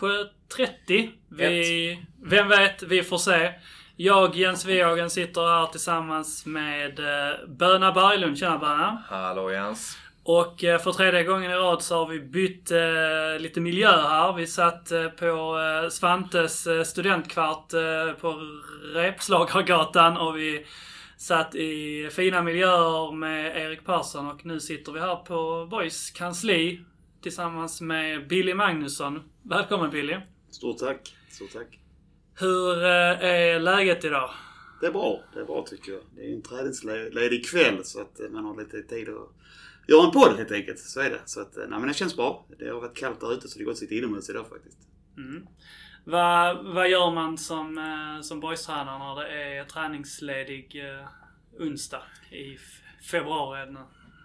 kanske 30. Vi, vem vet? Vi får se. Jag, Jens Wiehagen, sitter här tillsammans med uh, Böna Berglund. Tjena Böna! Hallå Jens! Och uh, för tredje gången i rad så har vi bytt uh, lite miljö här. Vi satt uh, på Svantes studentkvart på Repslagargatan och vi satt i fina miljöer med Erik Persson och nu sitter vi här på Boys kansli tillsammans med Billy Magnusson. Välkommen Billy! Stort tack! Stort tack! Hur är läget idag? Det är bra. Det är bra tycker jag. Det är ju en träningsledig kväll så att man har lite tid att göra en podd helt enkelt. Så är det. Så att, nej men det känns bra. Det har varit kallt där ute så det går att sitta inomhus idag faktiskt. Mm. Vad, vad gör man som, som boystränare när det är träningsledig uh, onsdag i februari?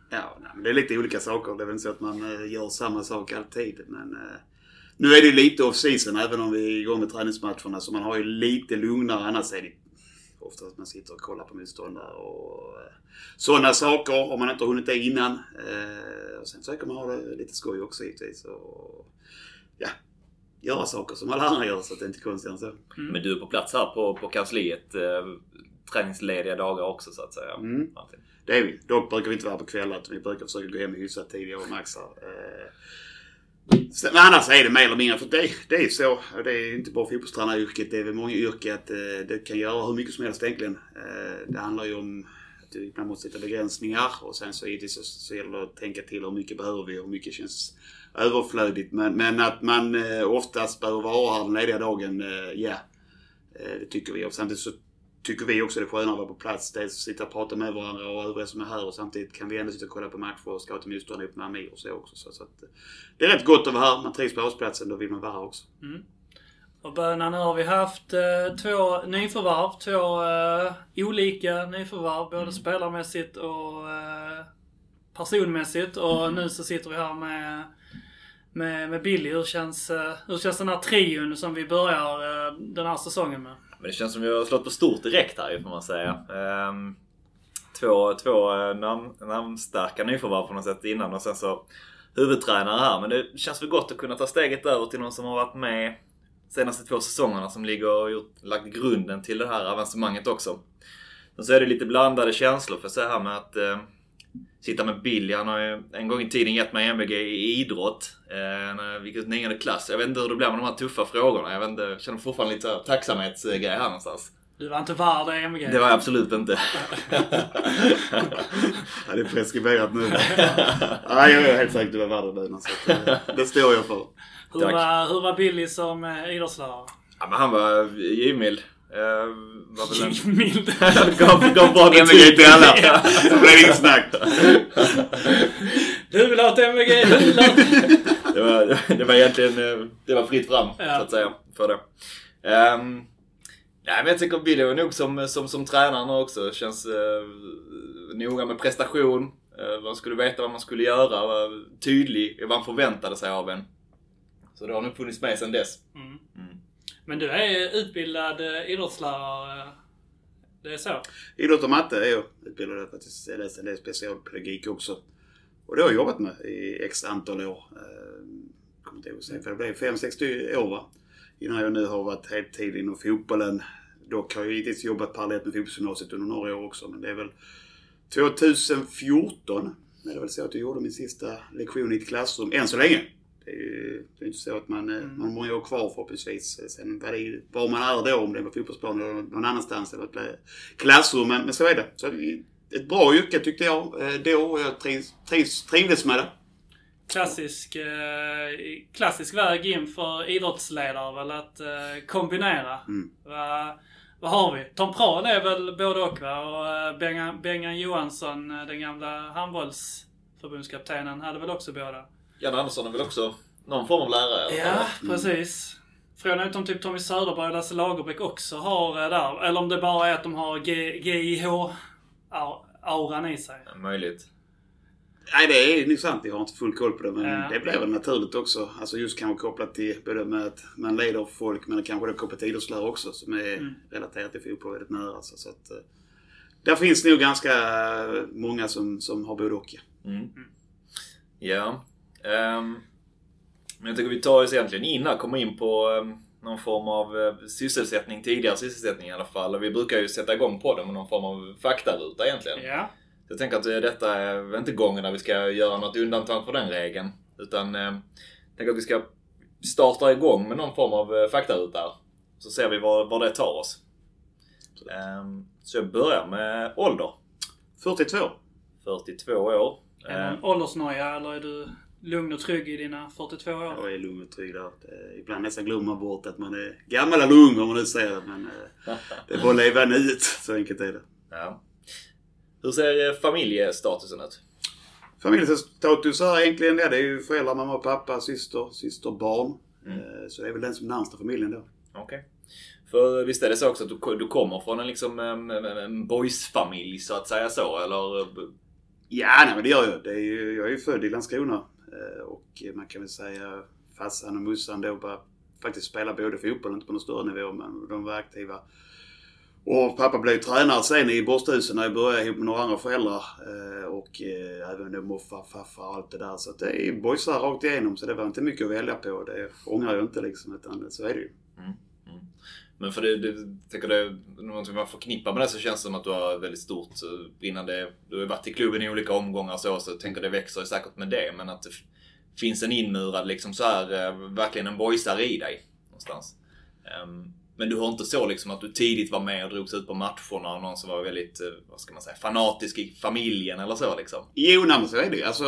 Ja, nej, men det är lite olika saker. Det är väl inte så att man gör samma sak alltid. Men nu är det lite off season även om vi är igång med träningsmatcherna. Så man har ju lite lugnare. Annars är det ofta att man sitter och kollar på motståndare och eh, sådana saker om man inte har hunnit det innan. Eh, och sen försöker man ha det lite skoj också givetvis. Och, ja, göra saker som alla andra gör så att det inte är konstigt än så. Mm. Men du är på plats här på, på kansliet eh, träningslediga dagar också så att säga? Mm. Det är vi. Dock brukar vi inte vara på kvällar utan vi brukar försöka gå hem i hyfsat tid jag och Max här. Eh, men annars är det mer eller mindre, för det, det är så. Det är inte bara fotbollstränaryrket. Det är väl många yrken att eh, det kan göra hur mycket som helst egentligen. Eh, det handlar ju om att ibland måste sätta begränsningar och sen så, är det så, så gäller det att tänka till hur mycket behöver vi och hur mycket känns överflödigt. Men, men att man eh, oftast behöver vara här den lediga dagen, ja. Det tycker vi. Och samtidigt så tycker vi också det är skönare att vara på plats. Dels sitta och prata med varandra och övriga som är här och samtidigt kan vi ändå sitta och kolla på matcher och scouta motståndare ihop med Amir och så också. Så, så att, det är rätt gott att vara här. Man trivs på årsplatsen, då vill man vara här också. Mm. Och Böna, nu har vi haft eh, två nyförvärv. Två eh, olika nyförvärv. Både mm. spelarmässigt och eh, personmässigt. Och mm. nu så sitter vi här med med, med Billy. Hur känns, uh, hur känns den här trion som vi börjar uh, den här säsongen med? Men det känns som vi har slått på stort direkt här får man säga. Um, två två eh, namn, namnstarka nyförvärv på något sätt innan och sen så huvudtränare här. Men det känns väl gott att kunna ta steget över till någon som har varit med senaste två säsongerna som ligger och gjort, lagt grunden till det här avancemanget också. Sen så är det lite blandade känslor för jag säga här med att uh, sitta med Billy. Han har ju en gång i tiden gett mig MVG i idrott. Eh, när vi gick ut nionde klass. Jag vet inte hur det blir med de här tuffa frågorna. Jag vet inte, jag känner fortfarande lite tacksamhetsgrej här någonstans. Du var inte värd MVG? Det var jag absolut inte. ja, det är preskriberat nu. Nej, jag är helt säker du var värd det. Så eh, det står jag för. Hur var, hur var Billy som eh, idrottslärare? Ja, men han var givmild. Uh, var väl en... Mild. gav, gav bra betyg till alla. Så blev det inget snack. Du vill ha ett MVG, du vill ha det, var, det var egentligen eh, det var fritt fram ja. så att säga för det. Um, ja, men jag tycker Billy var nog som, som, som tränare också. Känns uh, noga med prestation. Uh, man skulle veta vad man skulle göra. Var tydlig i vad man förväntade sig av en. Så det har nog funnits med sedan dess. Mm. Mm. Men du är utbildad eh, idrottslärare? Det är så? Idrott och matte är jag utbildad faktiskt. Jag läste en del specialpedagogik också. Och det har jag jobbat med i x antal år. Eh, kommer inte ihåg sen, för det blev 5-6 år va. Innan jag nu har varit heltid inom fotbollen. Dock har jag givetvis jobbat parallellt med fotbollsgymnasiet under några år också. Men det är väl 2014 är det väl så att jag gjorde min sista lektion i ett klassrum, än så länge. Det är ju det är inte så att man, eh, mm. man har många år kvar förhoppningsvis. Sen vad det, var man är då, om det är på fotbollsplan eller någon annanstans eller ett klassrum. Men, men så är det. Så ett bra yrke tyckte jag eh, då och jag trivs, trivs, trivdes med det. Klassisk, eh, klassisk väg in för idrottsledare väl att kombinera. Mm. Va, vad har vi? Tom Prahl är väl både och va? Och Bengan, Bengan Johansson, den gamla handbollsförbundskaptenen, hade väl också båda? Jan Andersson är väl också någon form av lärare? Ja, mm. precis. Frågan är om typ Tommy Söderberg och Lasse Lagerbäck också har eh, där. Eller om det bara är att de har GIH-auran i sig. Ja, möjligt. Nej, det är nog sant. Jag har inte full koll på det. Men Ja. det blir väl naturligt också. Alltså just kanske kopplat till både med att man leder folk men kanske det kopplat till idrottslära också som är Mm. relaterat till fotboll väldigt nära. Så, så att, eh, där finns nog ganska många som, som har både och. ja. Mm. Ja. Ehm, men jag tycker vi tar oss egentligen in här, kommer in på ehm, någon form av eh, sysselsättning, tidigare sysselsättning i alla fall. Och vi brukar ju sätta igång podden med någon form av faktaruta egentligen. Ja. Så jag tänker att eh, detta är inte gången när vi ska göra något undantag för den regeln. Utan eh, jag tänker att vi ska starta igång med någon form av eh, faktaruta. Så ser vi var, var det tar oss. Ehm, så jag börjar med ålder. 42. 42 år. Är det Ehm, en åldersnoja eller är du lugn och trygg i dina 42 år? Jag är lugn och trygg där. Ibland nästan glömmer man bort att man är gammal eller ung om man nu säger det. Men eh, det är bara att leva nuet. Så enkelt är det. Ja. Hur ser eh, familjestatusen ut? Familjestatus är egentligen det. Det är ju föräldrar, mamma och pappa, syster, syster, barn. Mm. Eh, Så det är väl den som är närmsta familjen då. Okej. För visst är det så också att du, du kommer från en, liksom, en, en- boysfamilj så att säga så? Eller? Ja, nej men det gör jag. Det är ju, jag är ju född i Landskrona. Eh, och man kan väl säga farsan och morsan då bara faktiskt spela både fotboll, inte på någon större nivå, men de var aktiva. Och pappa blev ju tränare sen i Borsthusen när jag började ihop med några andra föräldrar. Eh, och eh, även då morfar, farfar och allt det där. Så att det är boysar rakt igenom. Så det var inte mycket att välja på. Det ångrar jag inte liksom. Utan så är det ju. Mm. Men för det, det tänker det, någonting man förknippar med det så känns det som att du har väldigt stort eh, brinnande... Du har ju varit i klubben i olika omgångar så, så tänker det växer ju säkert med det. Men att det finns en inmurad liksom så här, eh, verkligen en boysare i dig. Någonstans. Um, men du har inte så liksom att du tidigt var med och drogs ut på matcherna och någon som var väldigt, eh, vad ska man säga, fanatisk i familjen eller så liksom? Jo, nej, men så är det ju. Alltså,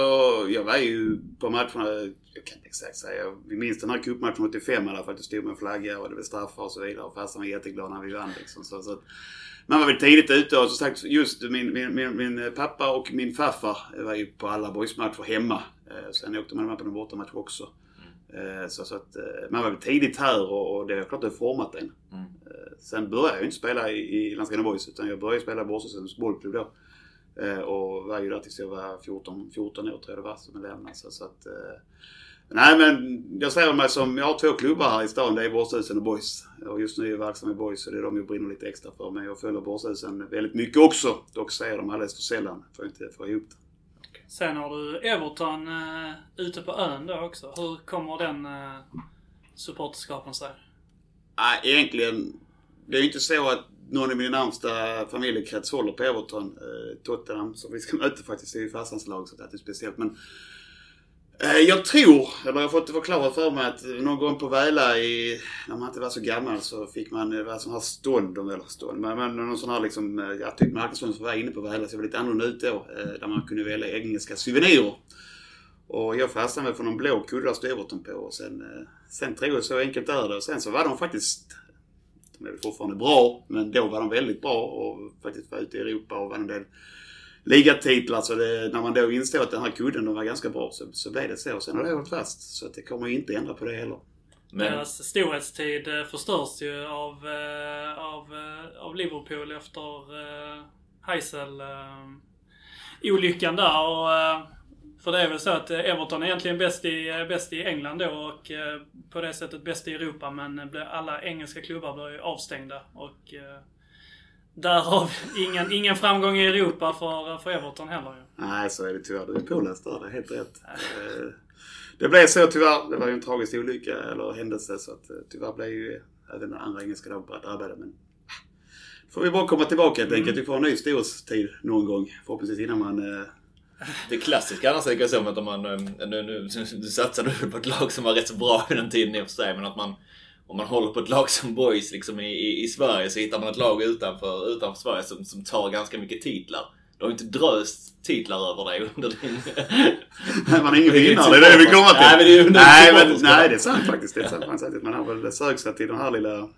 jag var ju på matcherna, jag kan inte exakt säga. Vi minns den här cupmatchen 85 i alla fall. Det stod med en flagga och det blev straffar och så vidare. Och farsan var jätteglad när vi vann liksom. Så, så att, man var väl tidigt ute och som sagt just min, min, min, min pappa och min farfar var ju på alla boysmatcher hemma. Eh, sen åkte man med på någon bortamatch också. Eh, Så, så att eh, man var tidigt här och, och det är klart det har format en. Mm. Eh, Sen började jag ju inte spela i, i Landskrona Boys utan jag började spela i Borsesens bollklubb då. Och var ju där tills jag var 14, 14 år tror jag det var som jag lämnade. Så, så att, nej men jag ser mig som, jag har två klubbar här i stan. Det är Borshusen och Boys. Och just nu är jag verksam i Boys så det är de jag brinner lite extra för. Men jag följer Borshusen väldigt mycket också. Dock ser jag dem alldeles för sällan. Får inte få ihop det. Sen har du Everton uh, ute på ön då också. Hur kommer den uh, supporterskapen sig? Nej, egentligen. Det är ju inte så att någon i min närmsta familjekrets håller på Everton. Uh, Tottenham, som vi ska möta faktiskt, är ju farsans lag så det är speciellt. Men Eh, jag tror, eller jag har fått det förklarat för mig att någon gång på Väla i, när man inte var så gammal så fick man, vara sån här stånd, eller stånd, men, men någon sån här liksom, eh, jag typ marknadsföring som var inne på Väla så det var lite annorlunda ut då. Eh, där man kunde välja engelska souvenirer. Och jag fastnade för någon blå kudde där stod Everton på och sen, sen tror jag så enkelt är det. Och sen så var de faktiskt, de är väl fortfarande bra, men då var de väldigt bra och faktiskt var ute i Europa och vann en del ligatitlar. Så det, när man då insåg att den här kudden de var ganska bra så, så blev det så. Sen har det hållit fast. Så att det kommer ju inte ändra på det heller. Men, Deras storhetstid eh, förstörs ju av, eh, av, eh, av Liverpool efter uh, Heysel eh, olyckan där. Och, för det är väl så att Everton är egentligen bäst i, bäst i England då och på det sättet bäst i Europa. Men alla engelska klubbar blir ju avstängda. Och eh, därav ingen, ingen framgång i Europa för, för Everton heller ju. Nej, så är det tyvärr. Du är påläst där. Det är helt rätt. Eh, Det blev så tyvärr. Det var ju en tragisk olycka eller händelse så att eh, tyvärr blev ju även andra engelska lag drabbade. Men ah, får vi bara komma tillbaka helt enkelt. Vi får en ny storhetstid någon gång. Förhoppningsvis innan man... eh, Det klassiska annars är ju så att om man, eh, nu, nu, nu satsar du på ett lag som var rätt så bra i den tiden i och för sig, men att man om man håller på ett lag som Boys liksom i, i, i Sverige så hittar man ett lag utanför, utanför Sverige som, som tar ganska mycket titlar. Du har inte dröst titlar över dig under din... Nej, man är ingen vinnare. Det är det vi kommer till. Nej, men det är nej, men, nej, det är sant faktiskt. Det är sant. Man, har väl sökt sig till den här lilla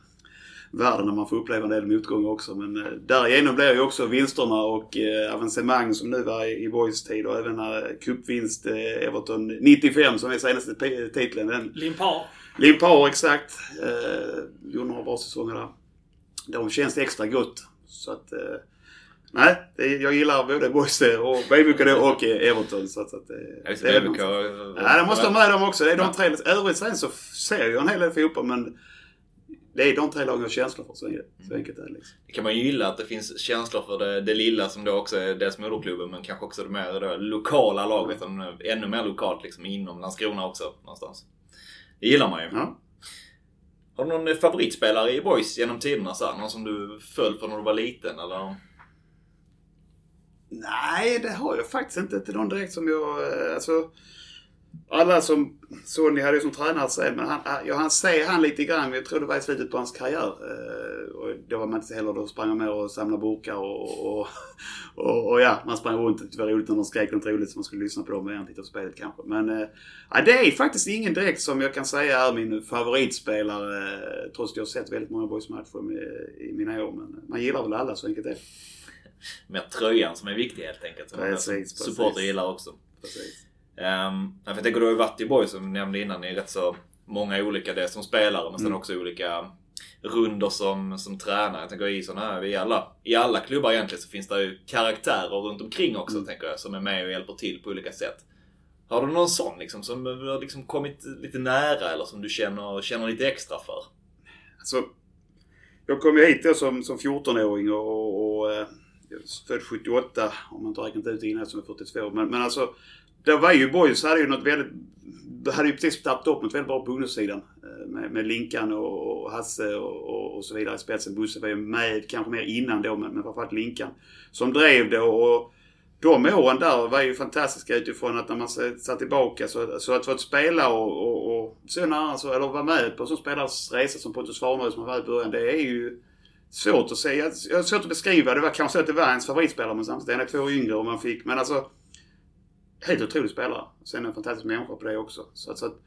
världen när man får uppleva en del motgångar också. Men eh, därigenom blir ju också vinsterna och eh, avancemang som nu var i, i Boys tid och även när cupvinst eh, Everton 95 som är senaste titeln. Den, Limpar. Limpar exakt. Eh, gjorde några bra säsonger där. De känns extra gott. Så att, eh, Nej, det, jag gillar både Boys och BBK och Everton. Så att, att, Ja, just det är det. BBK. Ja, de måste ha med dem också. Det är de tre. Övrigt sen så ser jag en hel del fotboll men det är de tre lagen jag har känslor för. Så, så enkelt är det liksom. Det kan man ju gilla att det finns känslor för det, det lilla som då också är dels moderklubben men kanske också det mer det lokala laget. Mm. Ännu mer lokalt liksom inom Landskrona också någonstans. Det gillar man ju. Ja. Har du någon favoritspelare i Boys genom tiderna? Så här? Någon som du följt från när du var liten eller? Nej, det har jag faktiskt inte. Inte någon direkt som jag... eh, Alltså, alla som... Sonny hade ju som tränare sen, men han, jag han ser han lite grann. Jag tror det var i slutet på hans karriär. Eh, Och då var man inte heller... Då sprang man med och samlade burkar och, och, och, och ja, man sprang runt. Det var roligt när de skrek något roligt som man skulle lyssna på dem och titta på spelet kanske. Men eh, ja, det är faktiskt ingen direkt som jag kan säga är min favoritspelare. eh, Trots att jag har sett väldigt många boysmatcher i mina år. Men man gillar väl alla så enkelt är det. Mer tröjan som är viktig helt enkelt. Som precis. supporter gillar också. Precis. Um, jag tänker varit i Boys som du nämnde innan i rätt så många olika, dels som spelare men sen Mm. också olika runder som, som tränare. Jag tänker i sådana här, i alla, i alla klubbar egentligen så finns det ju karaktärer runt omkring också Mm. tänker jag, som är med och hjälper till på olika sätt. Har du någon sån liksom som har liksom kommit lite nära eller som du känner, känner lite extra för? Alltså, jag kom ju hit då som, som 14-åring och, och, och eh, jag är född 78 om man inte räknat ut innan som är 42. Men, men alltså, där var ju Boys hade ju något väldigt, hade ju precis startat upp något väldigt bra på ungdomssidan. Eh, med, med Linkan och, och Hasse och, och, och så vidare i spetsen. Bosse var ju med kanske mer innan då men, men framförallt Linkan. Som drev det och de åren där var ju fantastiska utifrån att när man satt tillbaka så, så att få spela och, och, och så alltså, eller vara med på en sån spelares resa som Pontus Farnerud som var i början. Det är ju svårt att säga. Jag har svårt att beskriva. Det var kanske så att det var ens favoritspelare men samtidigt är han två år yngre och man fick, men alltså helt otrolig spelare. Sen en fantastisk människa på det också. Så så att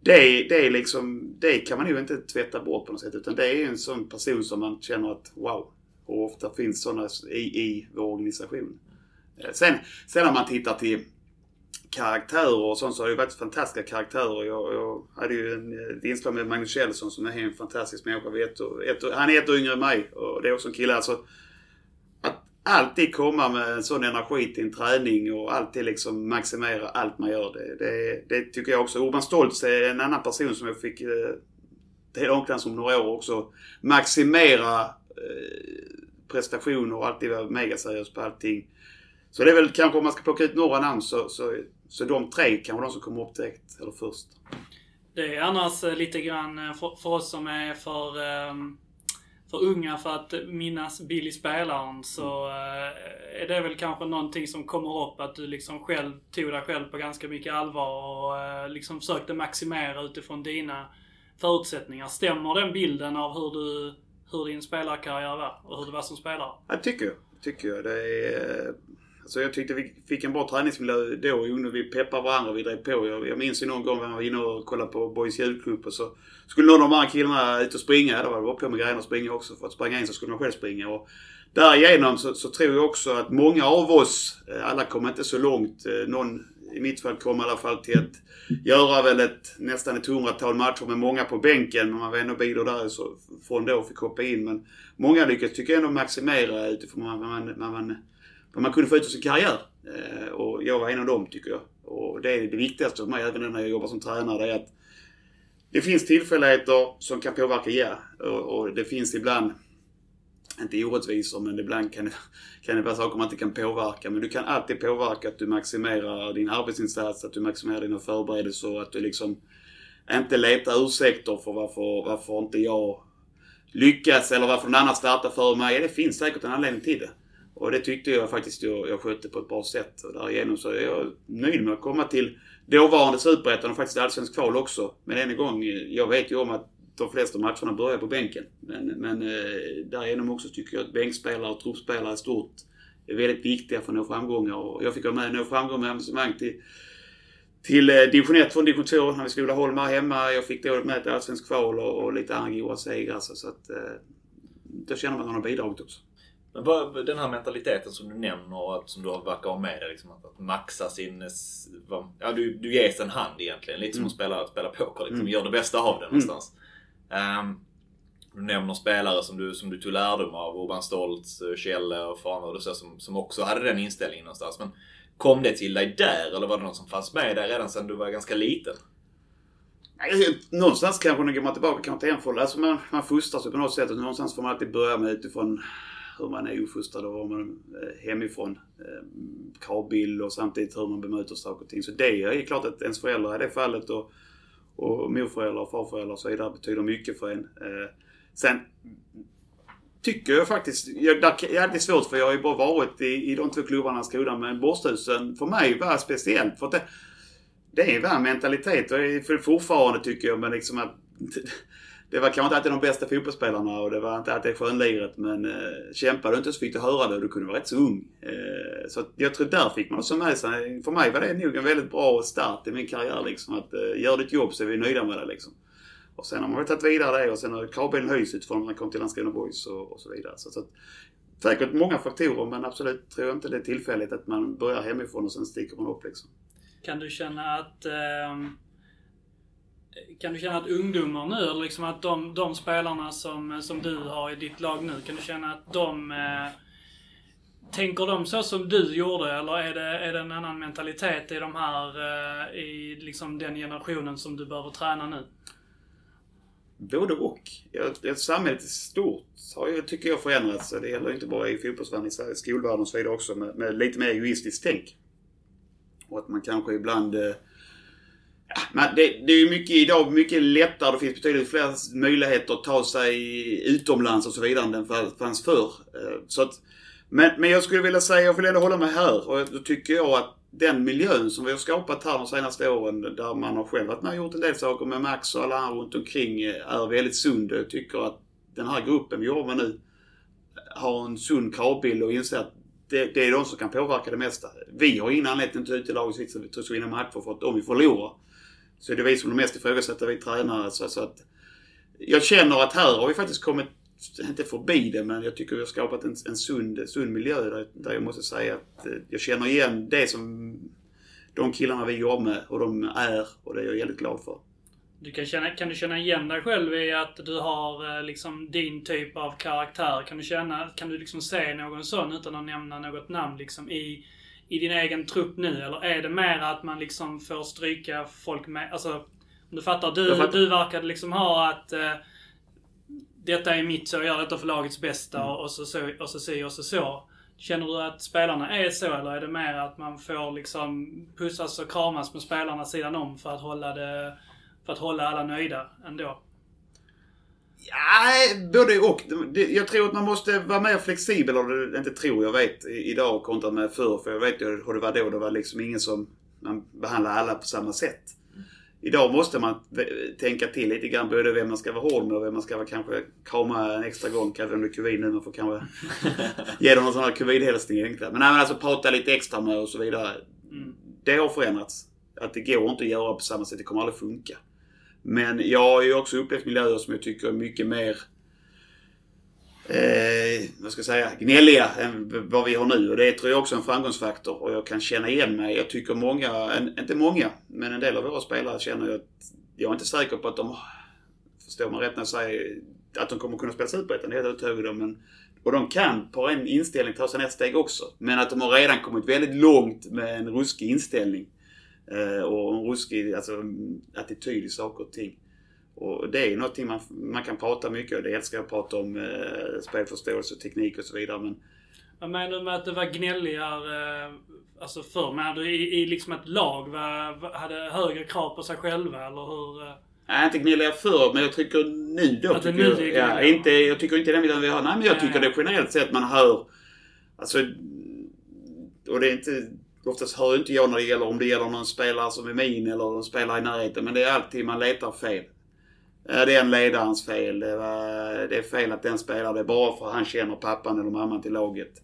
det, det är liksom, det kan man ju inte tvätta bort på något sätt utan det är en sån person som man känner att wow. Och ofta finns sådana i, i vår organisation. Eh, sen, sen när man tittar till karaktärer och sånt så har det ju varit fantastiska karaktärer. Jag, jag hade ju en, eh, ett inslag med Magnus Kjellson som är en fantastisk människa. Ett, ett, han är ett år yngre än mig och det är också en kille. Alltså, alltid komma med en sån energi till en träning och alltid liksom maximera allt man gör. Det, det, det tycker jag också. Urban Stoltz är en annan person som jag fick eh, till omklädningsrum några år också. Maximera eh, prestationer och alltid vara megaseriös på allting. Så det är väl kanske om man ska plocka ut några namn så, så, så de tre kanske de som kommer upp direkt, eller först. Det är annars eh, lite grann eh, för, för oss som är för, ehm, för unga för att minnas Billy spelaren så eh, är det väl kanske någonting som kommer upp att du liksom själv tog dig själv på ganska mycket allvar och eh, liksom försökte maximera utifrån dina förutsättningar. Stämmer den bilden av hur du hur din spelarkarriär var och hur du var som spelare? Ja, det tycker jag. tycker jag. Det är, så jag tyckte vi fick en bra träningsmiljö då. Vi peppade varandra och vi drev på. Jag, jag minns ju någon gång när jag var inne och kollade på Boys julklubb och så skulle någon av de andra killarna ut och springa. Då var det bara på med grejerna och springa också. För att springa in så skulle man själv springa. Och därigenom så, så tror jag också att många av oss, eh, alla kommer inte så långt. Eh, någon i mitt fall kom i alla fall till att göra väl ett, nästan ett hundratal matcher med många på bänken. Men man var ändå bidrar där så, från då och fick hoppa in. Men många lyckades, tycker jag, ändå maximera utifrån man, man, vad man, vad man kunde få ut av sin karriär. Eh, och jag var en av dem tycker jag. Och det är det viktigaste för mig, även när jag jobbar som tränare, det är att det finns tillfälligheter som kan påverka, ja. Och, och det finns ibland, inte orättvisor, men ibland kan det, kan det vara saker man inte kan påverka. Men du kan alltid påverka att du maximerar din arbetsinsats, att du maximerar dina förberedelser och att du liksom inte letar ursäkter för varför, varför inte jag lyckas eller varför någon annan startar före mig. Det finns säkert en anledning till det. Och det tyckte jag faktiskt jag, jag skötte på ett bra sätt. Och därigenom så är jag nöjd med att komma till dåvarande Superettan och faktiskt allsvensk kval också. Men än en gång, jag vet ju om att de flesta matcherna börjar på bänken. Men, men eh, därigenom också tycker jag att bänkspelare och truppspelare i stort är väldigt viktiga för att nå framgångar. Och jag fick vara med och nå framgångar med avancemang till, till eh, division 1 från division 2 när vi skulle Holma hemma. Jag fick då med till allsvensk kval och, och lite andra goa segrar. Så, så att, eh, då känner man att man har bidragit också. Men bara den här mentaliteten som du nämner som du verkar ha med dig. Liksom, att, maxa sin... Ja, du, du ges en hand egentligen. Lite som Mm. att spela, spela poker. Liksom. Mm. Gör det bästa av det någonstans. Ehm, Du nämner spelare som du, som du tog lärdom av. Urban Stoltz, Kjelle och Farner och så som, som också hade den inställningen någonstans. Men kom det till dig där eller var det något som fanns med dig redan sedan du var ganska liten? Någonstans kanske när går man tillbaka kanske till Enfold. Alltså man, man fostras på något sätt och någonstans får man alltid börja med utifrån hur man är uppfostrad och var man eh, hemifrån. Eh, kravbild och samtidigt hur man bemöter saker och ting. Så det är klart att ens föräldrar i det fallet och, och morföräldrar och farföräldrar och så vidare betyder mycket för en. Eh, sen tycker jag faktiskt, jag, det är svårt för jag har ju bara varit i, i de två klubbarna i skolan men Borsthusen för mig var speciellt. För att det, det var en mentalitet och det är fortfarande tycker jag men liksom att det var kanske inte alltid de bästa fotbollsspelarna och det var inte alltid skönliret men eh, kämpade du inte så fick du höra det och du kunde vara rätt så ung. Eh, så jag tror där fick man också med sig. För mig var det nog en väldigt bra start i min karriär liksom. Att eh, gör ditt jobb så är vi nöjda med det liksom. Och sen har man väl tagit vidare det och sen har kravbilden höjts utifrån när man kom till Landskrona Boys och, och så vidare. Så, så att, säkert många faktorer men absolut tror jag inte det är tillfälligt att man börjar hemifrån och sen sticker man upp liksom. Kan du känna att eh, kan du känna att ungdomar nu, eller liksom att de, de spelarna som, som du har i ditt lag nu, kan du känna att de eh, Tänker de så som du gjorde eller är det, är det en annan mentalitet i de här, eh, i liksom den generationen som du behöver träna nu? Både och. Jag, samhället i stort har ju, tycker jag, förändrats. Det gäller inte bara i fotbollsvärlden, i skolvärlden och så vidare också. Med, med lite mer egoistiskt tänk. Och att man kanske ibland... Eh, ja, men det, det är ju mycket idag mycket lättare. Det finns betydligt fler möjligheter att ta sig utomlands och så vidare än det fanns förr. Eh, så att, men, men jag skulle vilja säga, jag vill ändå hålla mig här. Och då tycker jag att den miljön som vi har skapat här de senaste åren där man har själv varit med och gjort en del saker med Max och alla andra runt omkring eh, är väldigt sund. Jag tycker att den här gruppen vi jobbar med nu eh, har en sund kravbild och inser att det, det, är de som kan påverka det mesta. Vi har ingen anledning att ta ut i laget vi så vinna matcher för att om vi förlorar så är det vi som är mest ifrågasätter, vi tränare. Så, så att jag känner att här har vi faktiskt kommit, inte förbi det, men jag tycker vi har skapat en, en sund, sund miljö där, där jag måste säga att eh, jag känner igen det som de killarna vi jobbar med och de är och det är jag väldigt glad för. Du kan, känna, kan du känna igen dig själv i att du har eh, liksom din typ av karaktär? Kan du känna, kan du liksom se någon sån utan att nämna något namn liksom i, i din egen trupp nu? Eller är det mer att man liksom får stryka folk med, alltså om du fattar? Du, fattar. du verkade liksom ha att eh, detta är mitt så, jag gör detta för lagets bästa mm. och så så och så si och så så. Känner du att spelarna är så eller är det mer att man får liksom pussas och kramas med spelarna sidan om för att hålla det för att hålla alla nöjda ändå? Ja, både och. Jag tror att man måste vara mer flexibel, eller inte tror, jag vet idag kontra med förr. För jag vet ju hur det var då. Det var liksom ingen som man behandlade alla på samma sätt. Idag måste man tänka till lite grann både vem man ska vara hård med och vem man ska vara kanske krama en extra gång. Kanske om det är covid nu. Man får kanske ge dem någon sån här covid-hälsning. Men, nej, men alltså prata lite extra med och så vidare. Mm. Det har förändrats. Att det går inte att göra på samma sätt. Det kommer aldrig funka. Men jag har ju också upplevt miljöer som jag tycker är mycket mer eh, vad ska jag säga, gnälliga än vad vi har nu. Och det tror jag också är en framgångsfaktor. Och jag kan känna igen mig. Jag tycker många, en, inte många, men en del av våra spelare känner jag att jag är inte säker på att de, förstår man rätt när jag säger att de kommer kunna spela Superettan, det är jag helt. Men, och de kan på en inställning ta sig nästa steg också. Men att de har redan kommit väldigt långt med en ruskig inställning. Eh, och en ruskig alltså, attityd i saker och ting. Och det är någonting man, man kan prata mycket om. Det älskar jag att prata om eh, spelförståelse, teknik och så vidare. Men... Vad menar du med att det var gnälligare eh, alltså förr? Menar du i, i liksom ett lag var, hade högre krav på sig själva eller hur? Eh? Nej, inte gnälligare förr, men jag tycker nu då. Att det nu jag, ja, inte, jag tycker inte den bilden vi har. Nej, men jag tycker det generellt sett man hör. Alltså, och det är inte Oftast hör inte jag när det gäller om det gäller någon spelare som är min eller någon spelare i närheten. Men det är alltid man letar fel. Det är en ledarens fel. Det, var, det är fel att den spelar. Det bara för att han känner pappan eller mamman till laget.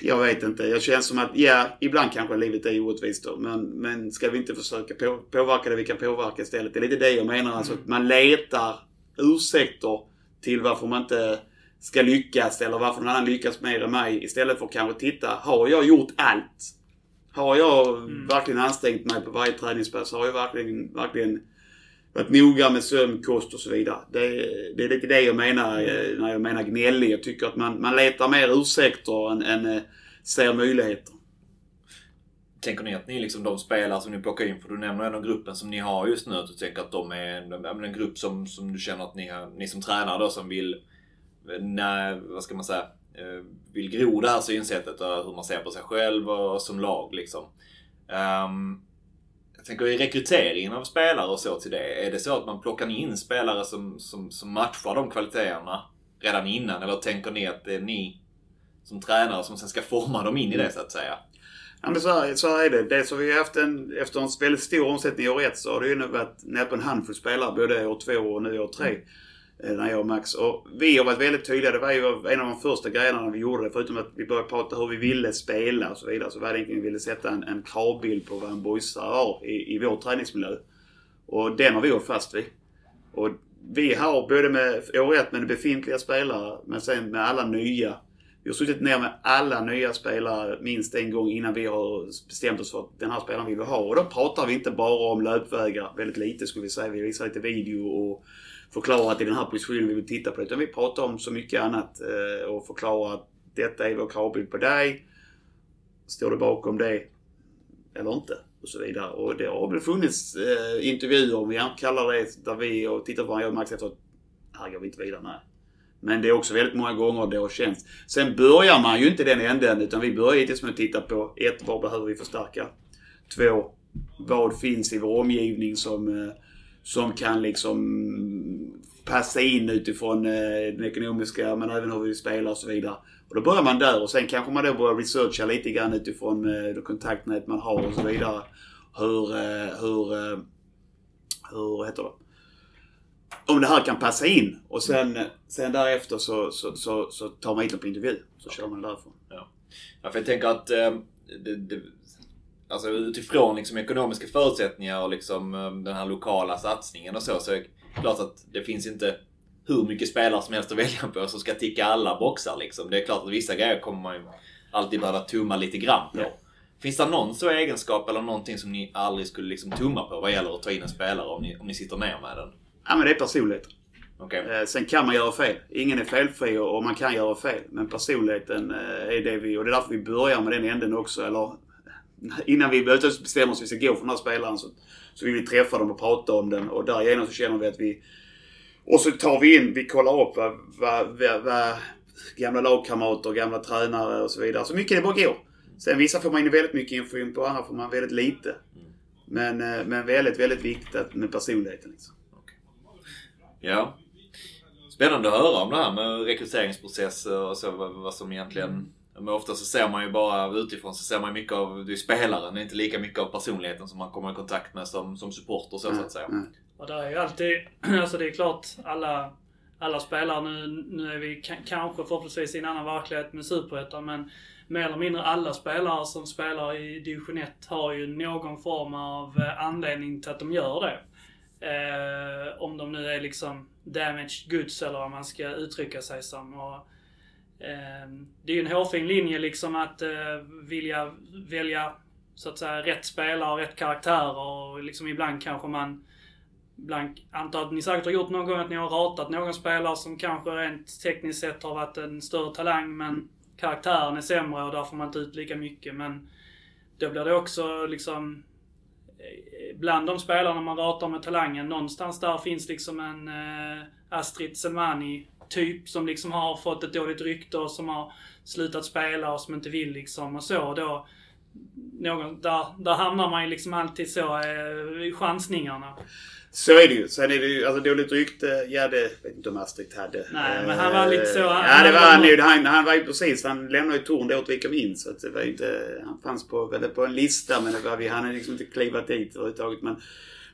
Jag vet inte. Jag känner som att, ja, ibland kanske livet är orättvist då. Men, men ska vi inte försöka på, påverka det vi kan påverka istället? Det är lite det jag menar. Alltså att man letar ursäkter till varför man inte ska lyckas eller varför någon annan lyckas mer än mig. Istället för att kanske titta, har jag gjort allt? Har jag mm. verkligen ansträngt mig på varje träningspass? Har jag verkligen, verkligen varit noga med sömn, kost och så vidare. Det, det är lite det jag menar eh, när jag menar gnällig. Jag tycker att man, man letar mer ursäkter än, än eh, ser möjligheter. Tänker ni att ni liksom de spelare som ni plockar in, för du nämner ändå gruppen som ni har just nu, att du tänker att de är en, en, grupp som, som du känner att ni, ni som tränare då som vill, nej, vad ska man säga, eh, vill gro det här synsättet och hur man ser på sig själv och som lag liksom. Um, jag tänker i rekryteringen av spelare och så till det. Är det så att man plockar in spelare som, som, som matchar de kvaliteterna redan innan? Eller tänker ni att det är ni som tränare som sen ska forma dem in i det så att säga? Ja men så, här, så här är det. Dels har vi haft en, efter en väldigt stor omsättning år ett så har det ju varit på en handfull spelare både år två och nu år tre. Mm. Eh, när jag och Max. Och vi har varit väldigt tydliga. Det var ju en av de första grejerna vi gjorde. Förutom att vi började prata hur vi ville spela och så vidare. Så var det egentligen att vi ville sätta en, en kravbild på vad en boysare har i, i vår träningsmiljö. Och den har vi hållit fast vid. Och vi har både med år ett med befintliga spelare men sen med alla nya vi har suttit ner med alla nya spelare minst en gång innan vi har bestämt oss för att den här spelaren vill vi ha. Och då pratar vi inte bara om löpvägar, väldigt lite skulle vi säga. Vi visar lite video och förklarat i den här positionen vi vill titta på det. Utan vi pratar om så mycket annat eh, och förklarar att detta är vår kravbild på dig. Står du bakom det eller inte? Och så vidare. Och det har väl funnits eh, intervjuer, om vi kallar det, där vi har tittat på varandra Max efter att här går vi inte vidare. Nej. Men det är också väldigt många gånger det har känts. Sen börjar man ju inte den änden utan vi börjar givetvis med att titta på ett, Vad behöver vi förstärka? Två, Vad finns i vår omgivning som, eh, som kan liksom passa in utifrån eh, den ekonomiska men även hur vi spelar och så vidare. Och då börjar man där och sen kanske man då börjar researcha lite grann utifrån eh, det kontaktnät man har och så vidare. Hur, eh, hur, eh, hur heter det? om det här kan passa in. Och sen, sen därefter så, så, så, så tar man hit dem på intervju. Så kör man därifrån. Ja. ja, för jag tänker att eh, det, det, alltså utifrån liksom ekonomiska förutsättningar och liksom eh, den här lokala satsningen och så, så klart att det finns inte hur mycket spelare som helst att välja på som ska ticka alla boxar liksom. Det är klart att vissa grejer kommer man ju alltid behöva tumma lite grann på. Ja. Finns det någon så egenskap eller någonting som ni aldrig skulle liksom tumma på vad gäller att ta in en spelare om ni, om ni sitter ner med den? Ja men det är personligheten. Okay. Eh, sen kan man göra fel. Ingen är felfri och man kan göra fel. Men personligheten eh, är det vi... Och det är därför vi börjar med den änden också. Eller innan vi bestämmer oss för att vi ska gå för den här spelaren så, så vill vi träffa dem och prata om den. Och därigenom så känner vi att vi... Och så tar vi in, vi kollar upp vad, vad, vad, vad gamla lagkamrater, gamla tränare och så vidare. Så mycket det bara går. Sen vissa får man in väldigt mycket information på, andra får man väldigt lite. Men, eh, men väldigt, väldigt viktigt med personligheten. Liksom. Ja. Spännande att höra om det här med rekryteringsprocesser och så, vad som egentligen... Men ofta så ser man ju bara utifrån så ser man mycket av det är spelaren, inte lika mycket av personligheten som man kommer i kontakt med som, som supporter så, så att säga. Mm. Och det är ju alltid, alltså det är klart alla, alla spelare, nu, nu är vi kanske förhoppningsvis i en annan verklighet med Superettan, men mer eller mindre alla spelare som spelar i division 1 har ju någon form av eh, anledning till att de gör det. Eh, om de nu är liksom damaged goods eller vad man ska uttrycka sig som. Och, Ehm, det är ju en hårfin linje liksom att eh, vilja välja så att säga rätt spelare och rätt karaktärer och liksom ibland kanske man Blank, antar att ni säkert har gjort någon gång att ni har ratat någon spelare som kanske rent tekniskt sett har varit en större talang men karaktären är sämre och där får man inte ut lika mycket. Men då blir det också liksom eh, bland de spelarna man ratar med talangen, någonstans där finns liksom en eh, Astrid Selmani typ som liksom har fått ett dåligt rykte och som har slutat spela och som inte vill liksom och så. Då, någon, där, där hamnar man ju liksom alltid så eh, i chansningarna. Så är det ju. Sen är det ju, alltså dåligt rykte, ja det vet inte om Astrid hade. Nej, men han var lite så... Ja, det var han ju. Han, han var ju precis, han lämnade ju Torn då åt vi kom in. Så att det var ju inte, han fanns på, väl på en lista men det var vi, han hade liksom inte klivat dit överhuvudtaget. Men,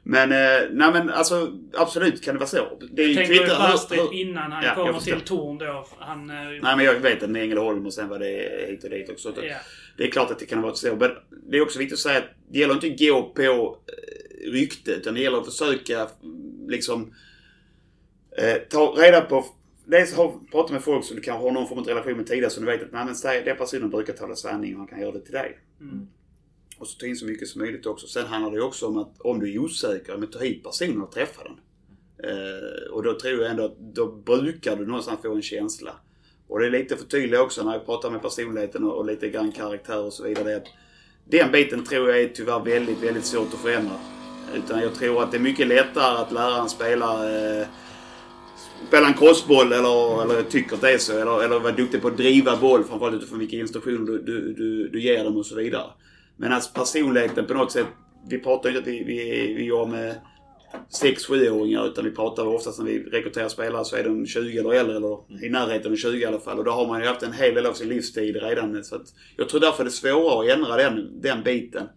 men, eh, nej men alltså absolut kan det vara så. Det är jag tänker ju på Astrid innan han ja, kommer till Torn då. Han, eh, nej men jag vet att med Ängelholm och sen var det hit och dit också. Ja. Det är klart att det kan vara så. Men det är också viktigt att säga att det gäller inte att gå på eh, rykte. Utan det gäller att försöka liksom eh, ta reda på Dels prata med folk som du kanske har någon form av relation med tidigare som du vet att nej, men, den personen brukar tala sanning och han kan göra det till dig. Mm. Och så ta in så mycket som möjligt också. Sen handlar det också om att om du är osäker, men ta hit personen och träffa den. Eh, och då tror jag ändå att då brukar du någonstans få en känsla. Och det är lite för tydligt också när jag pratar med personligheten och, och lite grann karaktär och så vidare. Att den biten tror jag är tyvärr väldigt, väldigt svårt att förändra. Utan jag tror att det är mycket lättare att läraren spelare eh, spela en crossboll eller, eller tycker det är så. Eller, eller vara duktig på att driva boll framförallt utifrån vilka instruktioner du, du, du, du ger dem och så vidare. Men alltså personligheten på något sätt, vi pratar ju inte att vi, vi, vi gör med 6-7-åringar utan vi pratar oftast när vi rekryterar spelare så är de 20 eller äldre eller i närheten av 20 i alla fall. Och då har man ju haft en hel del av sin livstid redan. Så att jag tror därför det är svårare att ändra den, den biten.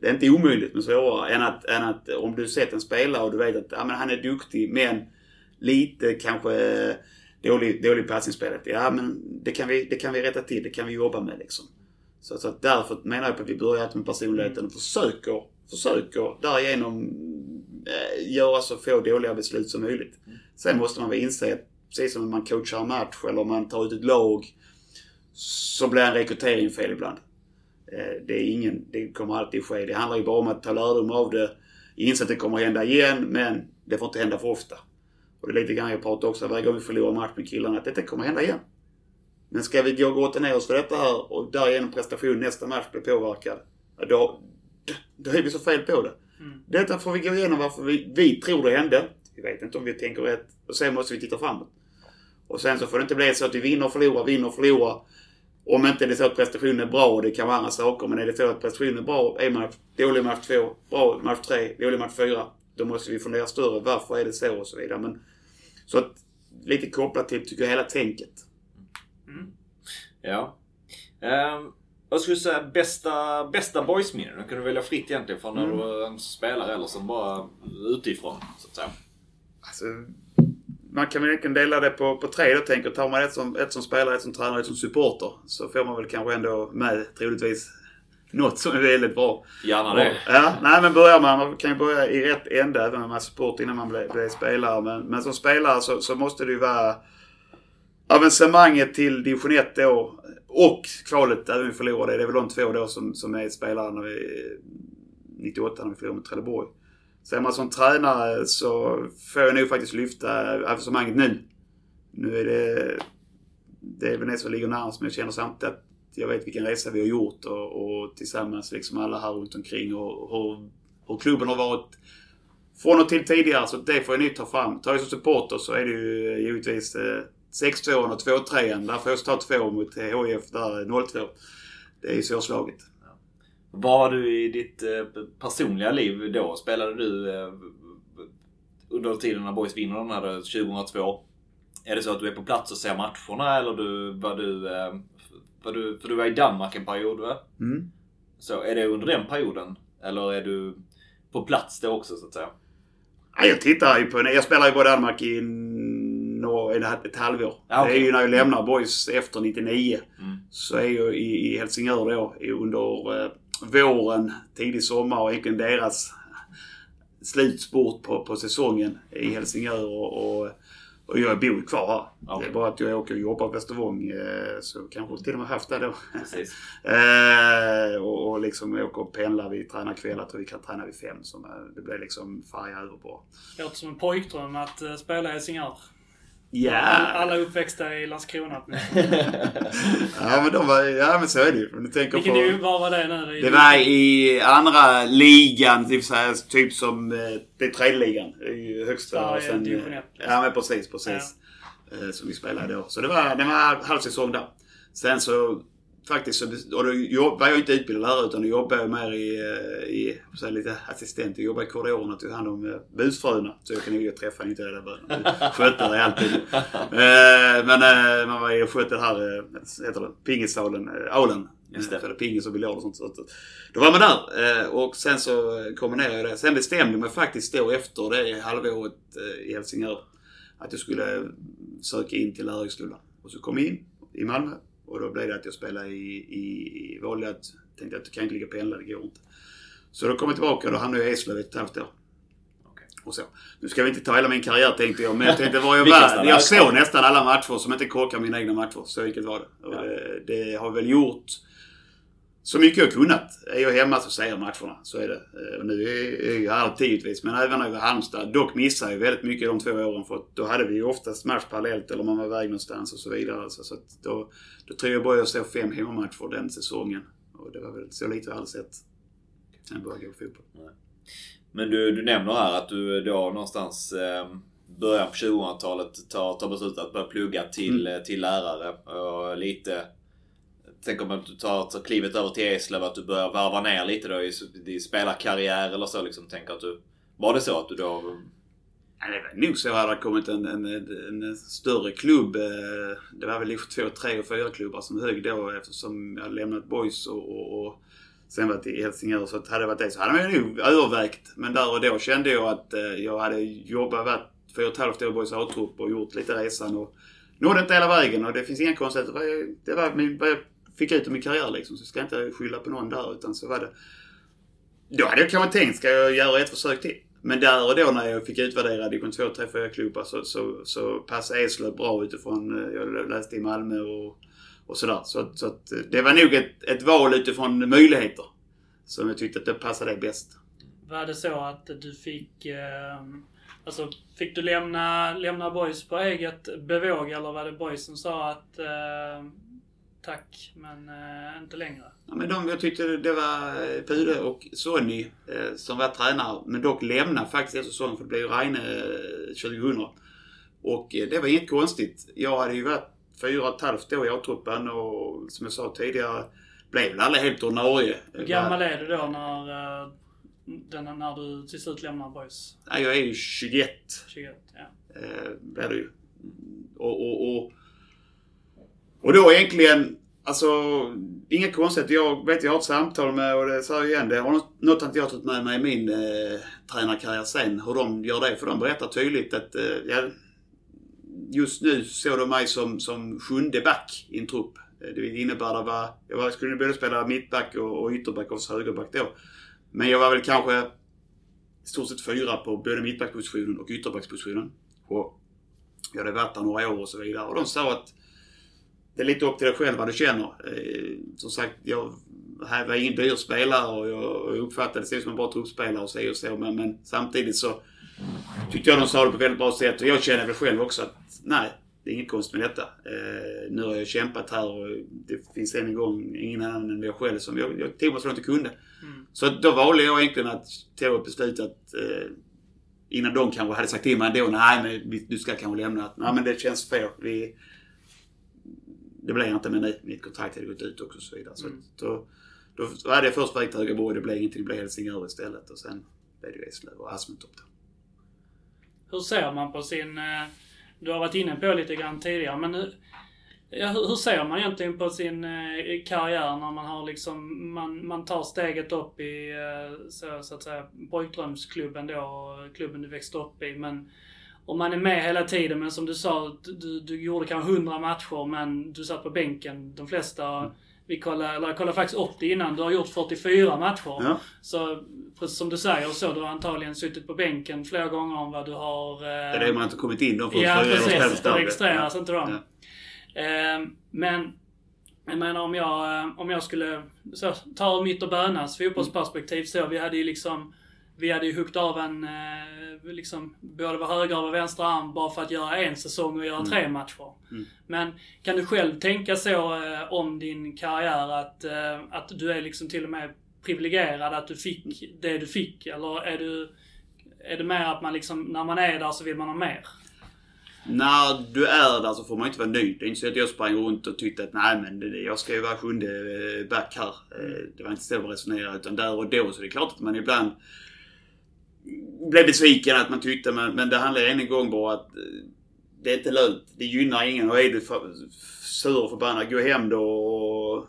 Det är inte omöjligt men svårare än att, än att om du sett en spelare och du vet att ja, men han är duktig men lite kanske dålig, dålig passningsspelet. Ja men det kan, vi, det kan vi rätta till, det kan vi jobba med liksom. Så, så att därför menar jag på att vi börjar med personligheten och försöker, försöker därigenom eh, göra så få dåliga beslut som möjligt. Sen måste man väl inse att precis som man coachar en match eller om man tar ut ett lag så blir en rekrytering fel ibland. Eh, det, är ingen, det kommer alltid ske. Det handlar ju bara om att ta lärdom av det. Inse att det kommer hända igen men det får inte hända för ofta. Och det är lite grann jag pratar också varje gång vi förlorar match med killarna att detta kommer hända igen. Men ska vi gå och grotta ner oss för detta här och därigenom prestation nästa match blir påverkad. Då, då är vi så fel på det. Mm. Detta får vi gå igenom varför vi, vi tror det hände. Vi vet inte om vi tänker rätt. Och sen måste vi titta framåt. Och sen så får det inte bli så att vi vinner och förlorar, vinner och förlorar. Om inte det är så att prestationen är bra, och det kan vara andra saker. Men är det så att prestationen är bra en match, dålig match två, bra match tre, dålig match fyra. Då måste vi fundera större. Varför är det så och så vidare. Men, så att lite kopplat till, tycker jag, hela tänket. Ja. Um, skulle du säga bästa, bästa boysminnen? Du kunde välja fritt egentligen från när mm. du var spelare eller som bara utifrån, så att säga. Alltså, man kan väl dela det på, på tre då tänker Tar man ett som, ett som spelare, ett som tränare, ett som supporter så får man väl kanske ändå med troligtvis något som är väldigt bra. Gärna det. Ja, nej men börjar man, man kan ju börja i rätt ände även om man är support innan man blir, blir spelare. Men, men som spelare så, så måste det ju vara avancemanget till division 1 då och kvalet, även om vi förlorade. Det är väl de två då som, som är spelare när vi, 98 när vi förlorade mot Trelleborg. Så är man som tränare så får jag nog faktiskt lyfta avancemanget nu. Nu är det... Det är väl det som ligger närmast men jag känner samtidigt att jag vet vilken resa vi har gjort och, och tillsammans liksom alla här runt omkring och hur, hur klubben har varit från och till tidigare. Så det får jag nu ta fram. Tar jag som supporter så är det ju givetvis eh, 6-2 och 2-3. Där får jag ta två mot HIF där 0-2. Det är svårslaget. Ja. Var du i ditt eh, personliga liv då? Spelade du eh, under tiden när Boys vinner den här 2002? Är det så att du är på plats och ser matcherna eller du, var du... Eh, var du för du var i Danmark en period va? Mm. Så är det under den perioden? Eller är du på plats då också så att säga? jag tittar ju på... Jag spelar ju både Danmark i ett halvår. Okay. Det är ju när jag lämnar Boys efter 99. Mm. Så är jag i, i Helsingör då under eh, våren, tidig sommar och egentligen deras slutspurt på, på säsongen i Helsingör. Och, och, och jag bor kvar här. Okay. Det är bara att jag åker och jobbar på Västervång. Eh, så kanske till och med haft det då. eh, och, och liksom åker och pendlar. Vi tränar kvällar och vi kan träna vid fem. Så det blir liksom färja över bara. Låter som en pojkdröm att spela i Helsingör. Ja. Alla uppväxta i Landskrona. ja men de var, ja men så är det ju. Du tänker Vilken på, var var det nu? Det var i andra ligan, det vill säga typ som, eh, det är tredje ligan. Ju högsta. Ja, och sen, 1. Ja men precis, precis. Ja. Eh, som vi spelade då. Så det var, det var halvsäsong där. Sen så faktiskt så, och då var jag inte utbildad lärare utan då jobbade jag mer i, eh, i så här, lite assistent. Jag jobbade i korridoren och tog hand om busfröna. Så jag kan ju träffa inte det där Skötte det alltid. eh, men eh, man var ju och skötte det här, eh, heter det, pingissalen, eh, aulen. Just det. Pingis och biljard och sånt. Så då var man där och sen så kombinerade jag det. Sen bestämde jag mig faktiskt då efter det halvåret i Helsingör att jag skulle söka in till lärarhögskolan. Och så kom jag in i Malmö och då blev det att jag spelade i, i, valde att, tänkte att jag kan inte ligga och pendla, det går inte. Så då kom jag tillbaka och då hamnade jag i Eslöv ett och ett halvt år. Och så. Nu ska vi inte ta hela min karriär tänkte jag, men jag tänkte var jag var. Jag såg nästan alla matcher som inte korkade mina egna matcher. Så enkelt var det. Och det, det har väl gjort så mycket jag kunnat. Är jag hemma så ser jag matcherna. Så är det. Eh, Och nu är jag alltid givetvis. Men även i Halmstad. Dock missade jag väldigt mycket de två åren. För att då hade vi ju oftast match parallellt eller man var iväg någonstans och så vidare. Så, så att då, då tror jag bara jag såg fem hemmamatcher den säsongen. Och det var väl så lite jag hade sett. Sen började jag gå fotboll. Men du, du nämner här att du då någonstans eh, början på 2000-talet tar, tar beslutet att börja plugga till, Mm. eh, till lärare. Och lite... Tänker man att du tar, tar klivet över till Eslöv, att du börjar varva ner lite då i din spelarkarriär eller så liksom. Tänker att du... Var det så att du då... Ja, det var nog så hade det kommit en, en, en, större klubb. Eh, det var väl liksom två, tre och fyra klubbar som hög då eftersom jag lämnat Boys och, och, och sen varit i Helsingör. Så att hade det varit det så hade man nog övervägt. Men där och då kände jag att eh, jag hade jobbat, varit fyra och ett halvt år i Boys A-trupp och gjort lite resan och nådde inte hela vägen och det finns inga konstigheter. Det var, det var min, fick ut av min karriär liksom. Så ska jag inte skylla på någon där utan så var det då hade jag kanske tänkt, ska jag göra ett försök till? Men där och då när jag fick utvärdera division 2, 3, 4 klubbar så, så, så passade Eslöv bra utifrån, eh, jag läste i Malmö och, och sådär. Så, att- så att eh, det var nog ett, ett val utifrån möjligheter. Som jag tyckte att det passade bäst. Var det så att du fick... Eh, alltså, fick du lämna, lämna Boys på eget bevåg eller var det Boys som sa att eh, tack, men eh, inte längre? Ja, men de, jag tyckte det var eh, Pude och Sonny eh, som var tränare. Men dock lämnade faktiskt efter säsongen för det blev ju Reine eh, 2000. Och eh, det var inget konstigt. Jag hade ju varit fyra och ett halvt år i A-truppen och som jag sa tidigare blev väl aldrig helt ordinarie. Hur gammal är du då när, eh, den, när du till slut lämnar Boys? Nej, jag är ju 21. 21, ja. Blir det ju. Och, och, och, och då egentligen, alltså inga konstigheter. Jag vet jag har ett samtal med, och det säger jag igen, det har något- att jag har tagit med mig i min eh, tränarkarriär sen. Hur de gör det. För de berättar tydligt att eh, ja, just nu såg de mig som, som sjunde back i en trupp. Eh, det innebär att var, jag var, skulle både spela mittback och, och ytterback och högerback då. Men jag var väl kanske i stort sett fyra på både mittbackspositionen och ytterbackspositionen. Och jag hade varit där några år och så vidare. Och de sa att det är lite upp till dig själv vad du känner. Eh, som sagt, jag här var ingen dyr spelare och jag uppfattade det som en bra truppspelare och så och så. Men, men samtidigt så tyckte jag de sa det på ett väldigt bra sätt. Och jag känner väl själv också att nej, det är inget konstigt med detta. Eh, nu har jag kämpat här och det finns än en gång ingen annan än jag själv som jag, jag tog mig så långt jag kunde. Mm. Så då valde jag egentligen att ta ett beslut att eh, innan de kanske hade sagt till mig ändå, nej men du ska kanske lämna. Att, Nej men det känns fair. Vi, det blev inte med mig. Mitt kontrakt hade gått ut också och så vidare. Så Mm. då, då hade jag först väg till Högaborg, det blev ingenting. Det blev Helsingör istället och sen blev det Eslöv och Asmundtorp då. Hur ser man på sin... eh, Du har varit inne på lite grann tidigare, men hur, hur hur ser man egentligen på sin eh, karriär när man har liksom... Man, man tar steget upp i, eh, så, så att säga, pojkdrömsklubben då, klubben du växte upp i, men... Om man är med hela tiden, men som du sa, du, du gjorde kanske 100 matcher, men du satt på bänken de flesta. Vi kollade, eller jag kollade faktiskt upp det innan. Du har gjort 44 matcher. Ja. Så precis som du säger så, du har antagligen suttit på bänken fler gånger än vad du har... Det är det man inte kommit in. De får Ja, precis. Det registreras inte de. Ja. Eh, men, jag menar om jag, eh, om jag skulle så, ta mitt och Bönas fotbollsperspektiv så. Vi hade ju liksom, vi hade ju huggt av en, eh, liksom, både var höger och vänster arm bara för att göra en säsong och göra tre matcher. Mm. Men kan du själv tänka så eh, om din karriär att, eh, att du är liksom till och med privilegierad att du fick det du fick? Eller är du, är det mer att man liksom, när man är där så vill man ha mer? När du är där så får man inte vara nöjd. Det är inte så att jag sprang runt och tyckte att nej men jag ska ju vara sjunde back här. Det var inte så jag resonerade utan där och då så det är klart att man ibland blev besviken att man tyckte men, men det handlar än en gång bara att eh, det är inte lönt. Det gynnar ingen och är du för, sur och förbannad, gå hem då och...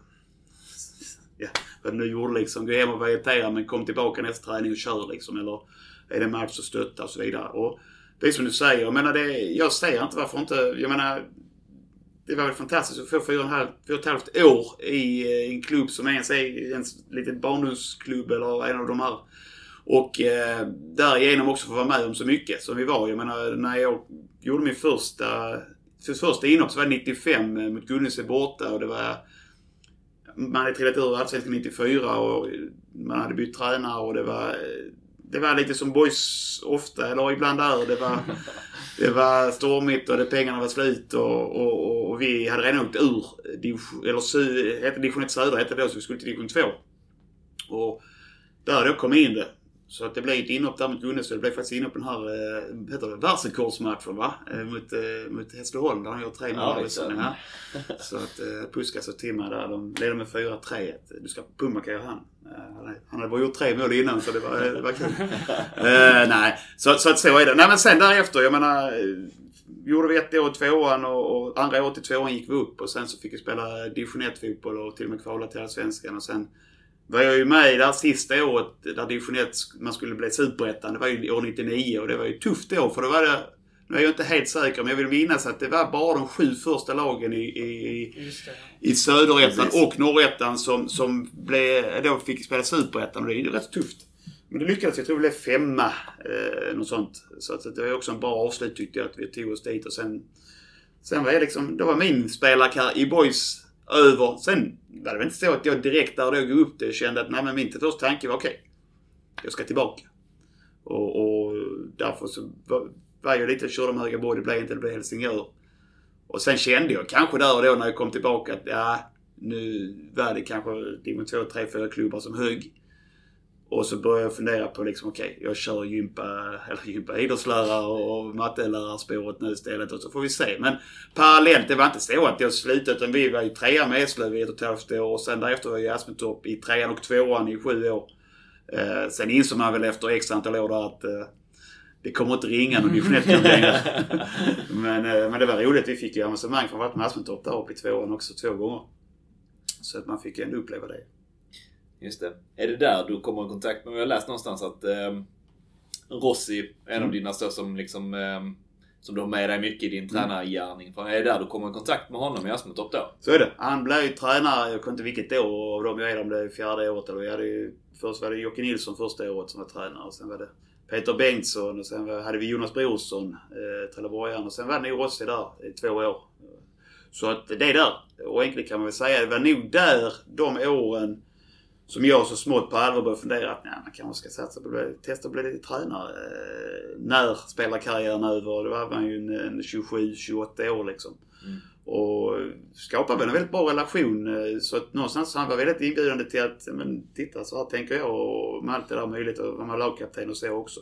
Ja, vad du nu gjorde liksom. Gå hem och var irriterad men kom tillbaka nästa träning och kör liksom. Eller är det match och stötta och så vidare. Och det är som du säger, jag menar det, jag säger inte varför inte, jag menar det var väl fantastiskt att få fyra och, halv, fyra och ett halvt år i eh, en klubb som ens är en liten barndomsklubb eller en av de här. Och eh, därigenom också få vara med om så mycket som vi var. Jag menar när jag gjorde min första, för första inhopp så var det 95 eh, mot Gunnelse borta och det var man hade trillat ur Allsvenskan 94 och man hade bytt tränare och det var, det var lite som boys ofta, eller ibland är. Det var, det var stormigt och det, pengarna var slut och, och, och vi hade redan åkt ur, eller sy, hette division 1 södra hette det då, så vi skulle till division 2. Och där då kom in det. Så att det blev ett inhopp där mot Gunne, så det blev faktiskt inhopp den här, eh, heter det, världsrekordsmatchen va? Eh, mot, eh, mot Hässleholm där han gör tre mål. Ja. Så att Puskas och Timma där, de leder med 4-3. Du ska han. Eh, han hade- han hade bara gjort tre mål innan så det var, det var kul. eh, nej, så, så att så är det. Nej men sen därefter, jag menar. Gjorde vi ett år i tvåan och, och andra året i tvåan gick vi upp och sen så fick vi spela division 1 fotboll och till och med kvala till Allsvenskan och sen var jag ju med i det här sista året där division 1 man skulle bli superettan. Det var ju år 99 och det var ju ett tufft år för då var det nu är jag inte helt säker men jag vill minnas att det var bara de sju första lagen i, i, i det. söderettan och norrettan som, som blev, då fick spela superettan och det är ju rätt tufft. Men det lyckades, jag tror vi blev femma. Eh, något sånt. Så att det var också en bra avslut tyckte jag att vi tog oss dit och sen... Sen var jag liksom, då var min spelarkarriär i boys över. Sen var det väl inte så att jag direkt där då gick upp det kände att nej men min första tanke var okej. jag ska tillbaka. Och, och därför så var, var jag lite, körde med höga bord, det blev inte, det blev Helsingör. Och sen kände jag kanske där och då när jag kom tillbaka att ja, nu var det kanske division 2, 3, 4 klubbar som högg. Och så började jag fundera på liksom, okej, jag kör gympa, eller gympa, idrottslärare och mattelärarspåret nu istället och så får vi se. Men parallellt, det var inte så att jag slutade utan vi var ju trea med Eslöv i ett och ett halvt år och sen därefter var jag i Aspentorp i trean och tvåan i sju år. Eh, sen insåg man väl efter x antal år där att eh, det kommer inte ringa någon division 1 längre. men, eh, men det var roligt. Vi fick ju avancemang från Aspentorp där uppe i tvåan också två gånger. Så att man fick ändå uppleva det. Just det. Är det där du kommer i kontakt med? Jag har läst någonstans att eh, Rossi, en Mm. av dina största som liksom eh, som du har med dig mycket i din tränargärning. För Är det där du kommer i kontakt med honom i Aspentorp då? Så är det. Han blev ju tränare, jag kommer inte vilket år av dem jag är, om det är fjärde året eller vi hade ju, Först var det Jocke Nilsson första året som var tränare och sen var det Peter Bengtsson och sen var, hade vi Jonas Brorsson, eh, Trelleborgaren och sen var det nog Rossi där i två år. Så att det är där. Och enkelt kan man väl säga, det var nog där de åren som jag så smått på allvar började fundera att nej, man kanske ska satsa på det. Testa att bli lite tränare. Eh, när spelarkarriären över? Då var man ju en, en 27-28 år liksom. Mm. Och skapade väl en väldigt bra relation. eh, Så att någonstans han var väldigt inbjudande till att, men titta så här tänker jag och med allt det där möjligt och vara lagkapten och så också.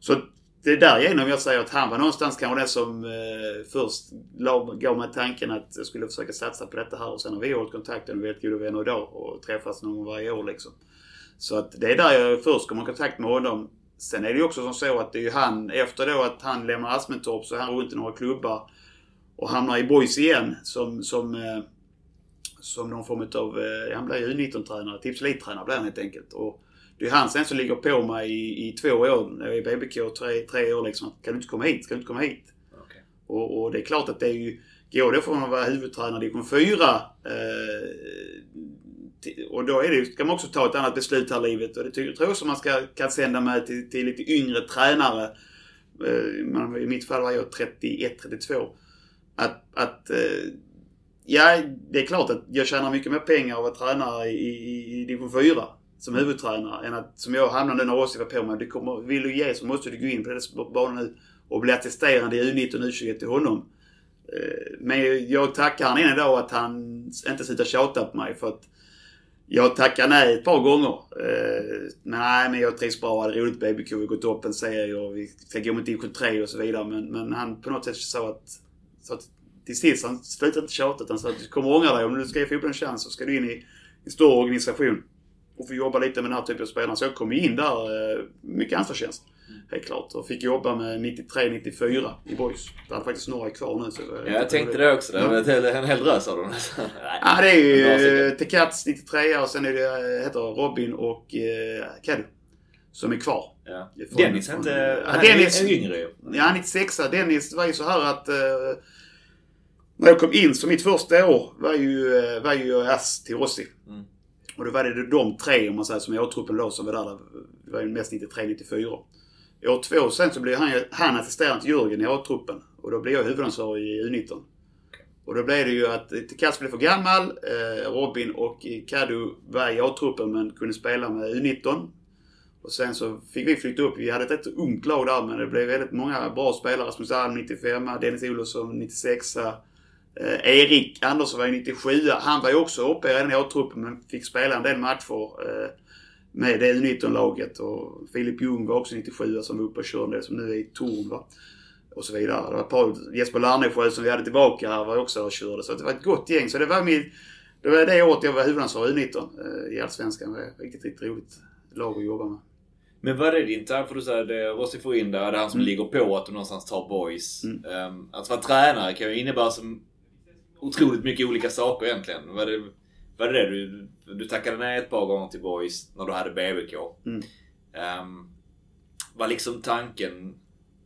Så det är därigenom jag säger att han var någonstans kanske den som eh, först gav mig tanken att jag skulle försöka satsa på detta här och sen har vi hållit kontakten och vi är väldigt goda vänner idag och träffas någon gång varje år liksom. Så att det är där jag först kommer i kontakt med honom. Sen är det ju också som så att det är ju han, efter då att han lämnar Asmentorp så är han runt i några klubbar och hamnar i boys igen som, som, eh, som någon form av, eh, han blir ju U19-tränare, tips tränare blir han helt enkelt. Och det är han sen som ligger på mig i, i två år, i BBK, tre, tre år liksom. Kan du inte komma hit? Kan du inte komma hit? Okej. Och, och det är klart att det är ju, går det från att vara huvudtränare i division 4 eh, och då är det, ska man också ta ett annat beslut här i livet och det tror jag också man ska, kan sända med till, till lite yngre tränare. Eh, I mitt fall var jag 31-32. Att, att eh, ja, det är klart att jag tjänar mycket mer pengar av att vara tränare i, i, i division 4 som huvudtränare än att, som jag hamnade när Rossi var på mig, du kommer, vill du ge så måste du gå in på den banan nu och bli attesterande i U19 och U21 till honom. Eh, men jag tackar han än idag att han inte slutar tjata på mig för att jag tackar nej ett par gånger. Eh, men nej, men jag trivs bra. Det är roligt på BBK. Vi har gått upp en serie och vi ska gå mot division 3 och så vidare. Men, men han på något sätt sa att, så att till sist, han slutade inte tjata utan sa att du kommer ångra dig. Om du ska ge fotbollen en chans så ska du in i en större organisation och få jobba lite med den här typen av spelare. Så jag kom in där, eh, mycket ansvarstjänst. Helt klart. Och fick jobba med 93-94 i boys. Det hade faktiskt några kvar nu. Så Ja, jag tänkte det också. Det var en hel, en hel drös av dem. Nej. Ja, det är ju eh, Tekats 93 och sen är det, eh, heter Robin och eh, Caddy som är kvar. Ja. Från- Dennis är inte... Ja, Han Dennis- är yngre ju. Ja, 96 Dennis, var ju så här att eh, när jag kom in, så mitt första år var ju, eh, var ju ass till Rossi. Mm. Och då var det de tre, om man säger, som i årtruppen då, som var där. Det var ju mest 93-94. År två sen så blev han, ju- han assisterande till Jörgen i A-truppen. Och då blev jag huvudansvarig i U19. Och då blev det ju att eh, Tekac blev för gammal. Eh, Robin och Kadu var i A-truppen men kunde spela med U19. Och sen så fick vi flytta upp. Vi hade ett rätt ungt lag där men det blev väldigt många bra spelare. Rasmus Alm 95, Dennis Olofsson 96. Eh, Erik Andersson var ju 97. Han var ju också uppe redan i A-truppen men fick spela en del matcher eh, med det U19-laget. Och Filip Ljung var också 97 som var uppe och körde, som nu är i Torn va. Och så vidare. Det var ett par, Jesper Larnesjö som vi hade tillbaka här var också och körde. Så det var ett gott gäng. Så det var min, det var det året jag var huvudansvarig U19 eh, i Allsvenskan. Det var riktigt, riktigt roligt lag att jobba med. Men vad är din tanke? För du säger det Rossi får in där, det är han som Mm. ligger på att du någonstans tar boys. Mm. Um, att vara tränare kan ju innebära som otroligt mycket olika saker egentligen. Var det, var det det du, du tackade nej ett par gånger till boys när du hade BBK? Mm. Um, var liksom tanken...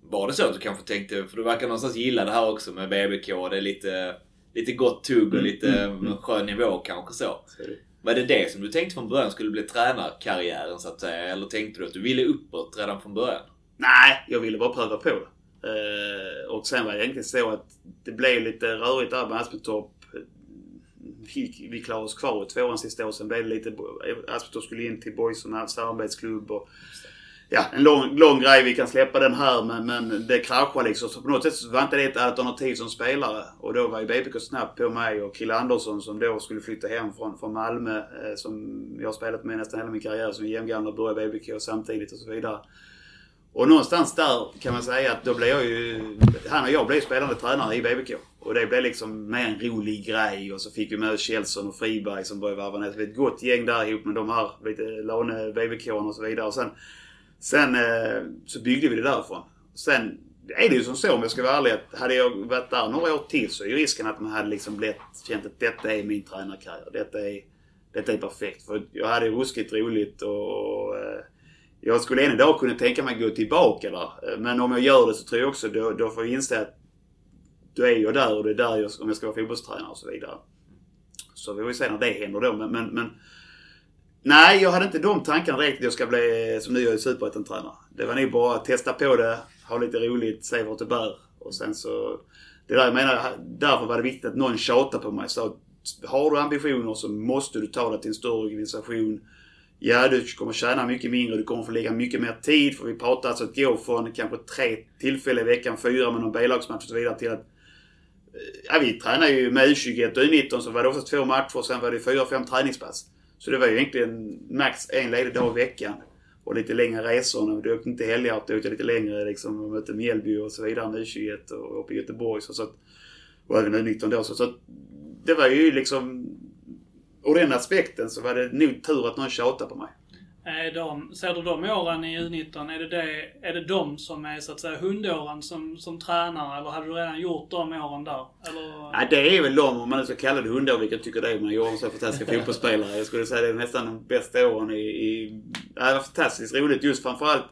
Var det så att du kanske tänkte, för du verkar någonstans gilla det här också med BBK. Det är lite, lite gott tugg och Mm, lite mm, mm. skön nivå kanske så. Var det det som du tänkte från början skulle bli tränarkarriären så att säga? Eller tänkte du att du ville uppåt redan från början? Nej, jag ville bara pröva på det. Eh, och sen var det egentligen så att det blev lite rörigt där med Aspetorp. Vi, vi klarade oss kvar i tvåan sista året. Sen blev det lite... Aspetorp skulle in till Boys som samarbetsklubb och... Ja, en lång, lång grej. Vi kan släppa den här men, men det kraschade liksom. Så på något sätt så var inte det ett alternativ som spelare. Och då var ju BPK snabbt på mig och Kille Andersson som då skulle flytta hem från, från Malmö. Eh, som jag har spelat med nästan hela min karriär som jämngammal och började BPK samtidigt och så vidare. Och någonstans där kan man säga att då blev jag ju... Han och jag blev spelande tränare i BBK. Och det blev liksom mer en rolig grej. Och så fick vi med oss Kjellson och Friberg som började varva ner. Så det blev ett gott gäng där ihop med de här lite låne BBK och så vidare. Och sen, sen eh, så byggde vi det därifrån. Sen är det ju som så om jag ska vara ärlig att hade jag varit där några år till så är ju risken att man hade liksom blivit, känt att detta är min tränarkarriär. Detta är, detta är perfekt. För jag hade ruskigt roligt och, och jag skulle än idag kunna tänka mig att gå tillbaka där. Eh, men om jag gör det så tror jag också då, då får jag inse att då är jag där och det är där jag, om jag ska vara fotbollstränare och så vidare. Så vi får se när det händer då. Men, men, men Nej, jag hade inte de tankarna direkt att jag ska bli, som nu, jag är superettan-tränare. Det var nog bara att testa på det, ha lite roligt, se vart det bär. Och sen så... Det där jag menar, därför var det viktigt att någon tjatade på mig. Så att, har du ambitioner så måste du ta det till en större organisation. Ja, du kommer tjäna mycket mindre, du kommer få lägga mycket mer tid. För vi pratar alltså att gå från kanske tre tillfällen i veckan, fyra med någon B-lagsmatch och så vidare till att eh, Ja, vi tränade ju med U21 och U19 så var det oftast två matcher och sen var det fyra, fem träningspass. Så det var ju egentligen max en ledig dag i veckan. Och lite längre resor. När åkte inte helger, då åkte jag lite längre liksom och mötte Mjällby och så vidare med U21 och uppe i Göteborg. Så, så att, och även U19 då. Så, så att, det var ju liksom... Ur den aspekten så var det nog tur att någon tjatade på mig. Är de, ser du de åren i U19, är det, det, är det de som är så att säga hundåren som, som tränare? Eller hade du redan gjort de åren där? Eller? Nej, det är väl de, om man nu ska kalla det hundår, vilket jag tycker det är. Man gör så fantastiska fotbollsspelare. Jag skulle säga det är nästan de bästa åren i... i det var fantastiskt roligt just framförallt.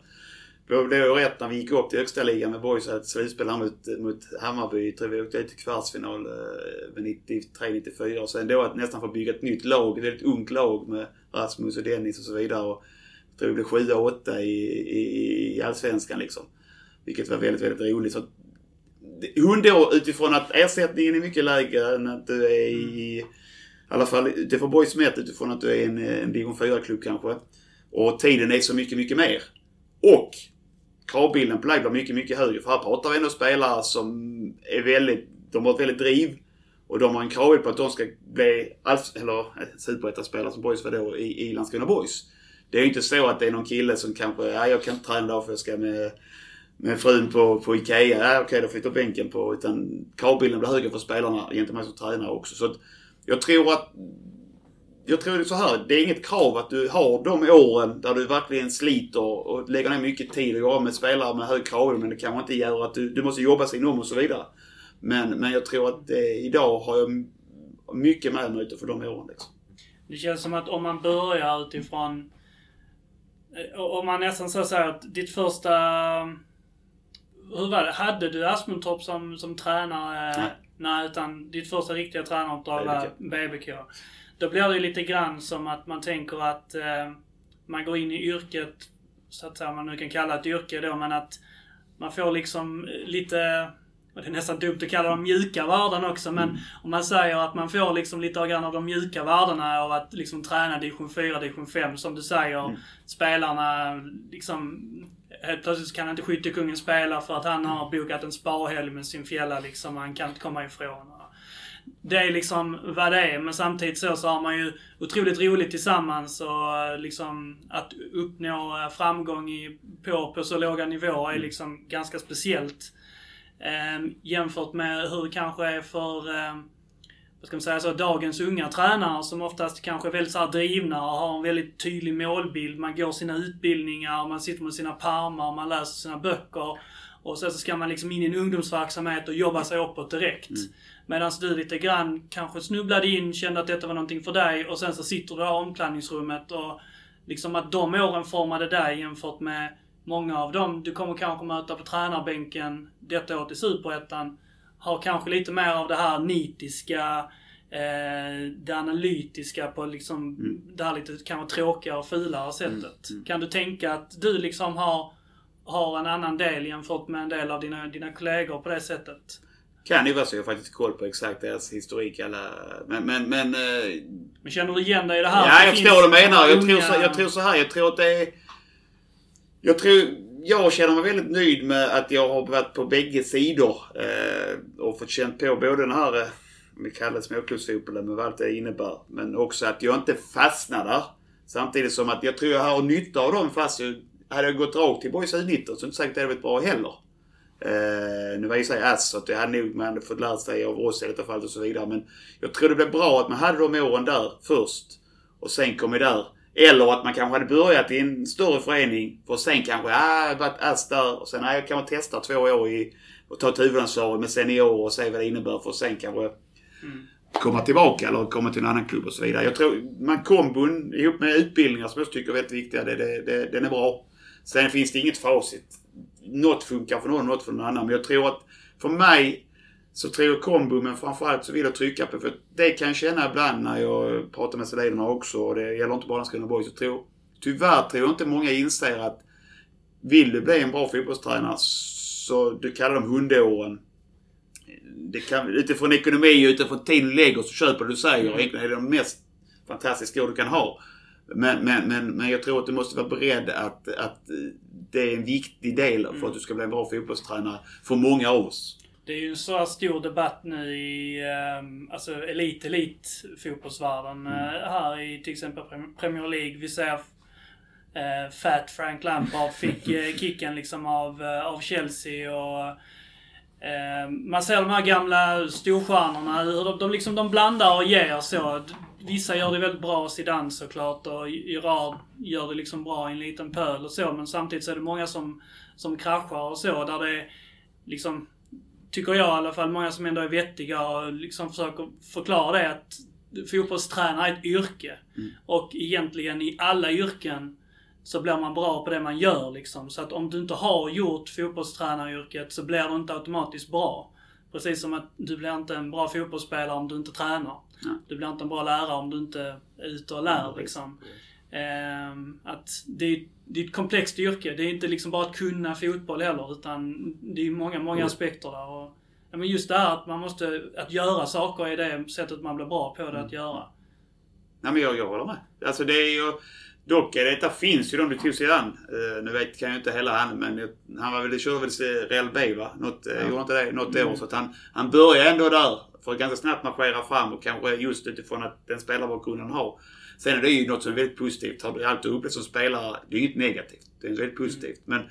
Det var rätt när vi gick upp till högsta ligan med boys ett slutspel mot, mot Hammarby. Tror vi åkte ut till kvartsfinal eh, med 93-94. Och sen då att nästan få bygga ett nytt lag. Ett väldigt ungt lag med Rasmus och Dennis och så vidare. Och jag tror vi blev 7 8 i, i, i Allsvenskan liksom. Vilket var väldigt, väldigt roligt. Så att hundår utifrån att ersättningen är mycket lägre än att du är i... I alla fall utifrån Boys Met utifrån att du är en, en division 4-klubb kanske. Och tiden är så mycket, mycket mer. Och kravbilden på lag blir mycket, mycket högre. För här pratar vi ändå spelare som är väldigt... De har ett väldigt driv. Och de har en kravbild på att de ska bli alls, eller eh, superettan-spelare som Boys var då i, i Landskrona Boys. Det är ju inte så att det är någon kille som kanske, ja jag kan inte träna idag för jag ska med med frun på, på Ikea. Ja, okej, då flyttar bänken på. Utan kravbilden blir högre för spelarna gentemot mig som tränare också. Så att jag tror att... Jag tror det är så här. Det är inget krav att du har de åren där du verkligen sliter och lägger ner mycket tid och jobbar med spelare med hög kravbild. Men det kanske inte gör att du, du måste jobba sig om och så vidare. Men, men jag tror att det, idag har jag mycket med mig för de åren. Liksom. Det känns som att om man börjar utifrån... eh, Om man nästan så säger att ditt första... Hur var det? Hade du Asmundtorp som, som tränare? Nej. Nej, utan ditt första riktiga tränaruppdrag var BBK. Då blir det lite grann som att man tänker att eh, man går in i yrket, så att säga, man nu kan kalla det ett yrke då, men att man får liksom lite och det är nästan dumt att kalla dem mjuka värden också, men Mm. om man säger att man får liksom lite grann av de mjuka värdena av att liksom träna division 4, division 5, som du säger. Mm. Spelarna liksom... Helt plötsligt kan inte skyttekungen spela för att han har bokat en sparhelg med sin fjälla liksom. Han kan inte komma ifrån. Det är liksom vad det är, men samtidigt så, så har man ju otroligt roligt tillsammans och eh, liksom att uppnå eh, framgång i, på, på så låga nivåer är liksom ganska speciellt. Eh, jämfört med hur det kanske är för eh, vad ska man säga så, dagens unga tränare som oftast kanske är väldigt så drivna och har en väldigt tydlig målbild. Man går sina utbildningar, man sitter med sina pärmar, man läser sina böcker. Och sen så ska man liksom in i en ungdomsverksamhet och jobba sig uppåt direkt. Medan du lite grann kanske snubblade in, kände att detta var någonting för dig och sen så sitter du i omklädningsrummet och liksom att de åren formade dig jämfört med många av dem du kommer kanske möta på tränarbänken detta året i Superettan har kanske lite mer av det här nitiska, eh, det analytiska på liksom det här lite kanske tråkiga och fulare sättet. Kan du tänka att du liksom har, har en annan del jämfört med en del av dina, dina kollegor på det sättet? Kan ju vara så. Jag har faktiskt koll på exakt deras historik alla... Men, men, men... eh, Men känner du igen dig i det här? Ja, jag förstår vad du menar. Jag tror, så, jag tror så här. Jag tror att det är... Jag tror... Jag känner mig väldigt nöjd med att jag har varit på bägge sidor. Eh, och fått känt på både den här, eh, om vi kallar det småklubbsfotbollen, med vad allt det innebär. Men också att jag inte fastnar där. Samtidigt som att jag tror jag har nytta av dem fast jag hade jag gått rakt till Boys U19 så är det inte säkert det hade varit bra heller. Uh, nu var jag i sig ass så att det hade nog man fått lära sig av oss i detta fallet och så vidare. Men jag tror det blev bra att man hade de åren där först. Och sen kom där. Eller att man kanske hade börjat i en större förening. Och sen kanske, ah, varit ass där. Och sen, ah, jag kan testa två år i och ta ett huvudansvar med seniorer och se vad det innebär. För att sen kanske komma tillbaka eller komma till en annan klubb och så vidare. Jag tror man kombon ihop med utbildningar som jag tycker är väldigt viktiga. Det, det, det, den är bra. Sen finns det inget facit. Något funkar för någon, något för någon annan. Men jag tror att för mig så tror jag kombo, men framförallt så vill jag trycka på, för det kan jag känna ibland när jag pratar med Seliderna också, och det gäller inte bara Landskrona. Jag tror, tyvärr tror jag inte många inser att vill du bli en bra fotbollstränare så du kallar dem hundåren. Det kan, utifrån ekonomi och utifrån tiden du lägger så köper du säger. Egentligen är det de mest fantastiska år du kan ha. Men, men, men, men jag tror att du måste vara beredd att, att det är en viktig del för att du ska bli en bra fotbollstränare för många av oss. Det är ju en så här stor debatt nu i um, alltså elit, elit fotbollsvärlden. Mm. eh, här i till exempel Prem- Premier League. Vi ser eh, Fat Frank Lampard fick uh, kicken liksom av, eh, av Chelsea och eh, man ser de här gamla storstjärnorna, hur de, de, liksom, de blandar och ger så. Vissa gör det väldigt bra, Zidane såklart, och Gerard gör det liksom bra i en liten pöl och så. Men samtidigt så är det många som, som kraschar och så, där det är liksom tycker jag i alla fall, många som ändå är vettiga och liksom försöker förklara det att fotbollstränare är ett yrke. Och egentligen i alla yrken så blir man bra på det man gör liksom. Så att om du inte har gjort fotbollstränaryrket så blir du inte automatiskt bra. Precis som att du blir inte en bra fotbollsspelare om du inte tränar. Du blir inte en bra lärare om du inte är ute och lär liksom. Ehm, att det är, det är ett komplext yrke. Det är inte liksom bara att kunna fotboll heller, utan det är många, många aspekter där. Och, ja, men just det här att man måste, att göra saker är det sättet man blir bra på det att göra. Nej men jag, jag håller med. Alltså det är ju... Dock detta finns ju de du tog sig an. Uh, nu vet kan jag inte hela han men han var väl, körde väl Real B va? Något, uh, Gjorde inte det något år. Så att han, han började ändå där. För att ganska snabbt marschera fram och kanske just utifrån att den spelarbakgrunden har. Sen är det ju något som är väldigt positivt. Har du alltid upplevt som spelare, det är inget negativt. Det är väldigt positivt. Men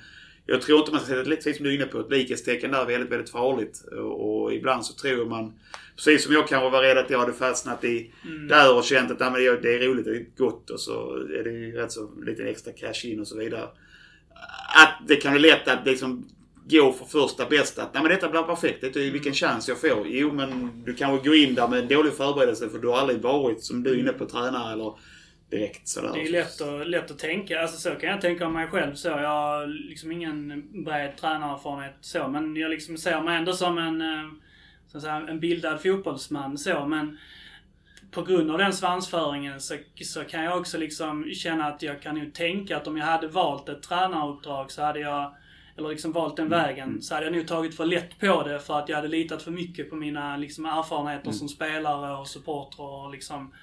jag tror inte man ska sätta, lite som du är inne på, ett likhetstecken där är väldigt, väldigt farligt. Och, och ibland så tror man, precis som jag kanske var rädd att jag hade fastnat i där och känt att det är roligt, det är gott och så är det ju rätt så lite extra cash in och så vidare. Att det kan vara lätt att liksom gå för första bästa. Att, nej men detta blir perfekt. Det är ju vilken chans jag får. Jo men du kanske går in där med en dålig förberedelse för du har aldrig varit som du är inne på tränare eller direkt sådär. Det är lätt att, lätt att tänka. Alltså så kan jag tänka om mig själv så. Jag har liksom ingen bred tränarerfarenhet så. Men jag liksom ser mig ändå som en, eh, så att säga, en bildad fotbollsman så. Men på grund av den svansföringen så, så kan jag också liksom känna att jag kan ju tänka att om jag hade valt ett tränaruppdrag så hade jag eller liksom valt den vägen, så hade jag nog tagit för lätt på det för att jag hade litat för mycket på mina liksom, erfarenheter som spelare och supporter och liksom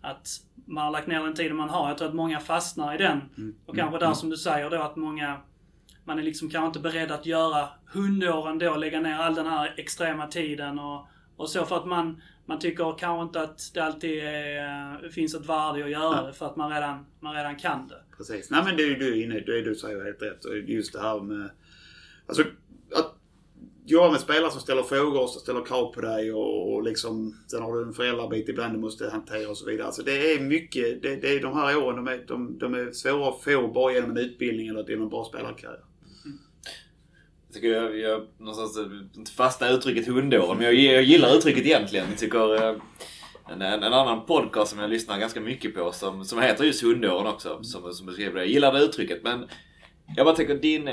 att man har lagt ner den tiden man har. Jag tror att många fastnar i den. Och kanske där som du säger då att många man är liksom kanske inte beredd att göra hundåren då, lägga ner all den här extrema tiden och, och så för att man, man tycker kanske inte att det alltid är, finns ett värde i att göra det för att man redan, man redan kan det. Precis. Nej men det är du inne det är du säger helt rätt. Just det här med... Alltså att jobba med spelare som ställer frågor, och ställer krav på dig och, och liksom... Sen har du en föräldrabit ibland du måste hantera och så vidare. Alltså det är mycket... Det, det är de här åren, de är, de, de är svåra att få bara genom en utbildning eller genom en bra spelarkarriär. Jag tycker jag, jag någonstans, inte fasta uttrycket hundåren, men jag, jag gillar uttrycket egentligen. Jag tycker eh, en, en, en annan podcast som jag lyssnar ganska mycket på som, som heter just hundåren också, som, som beskriver det. Jag gillar det uttrycket men jag bara tänker din,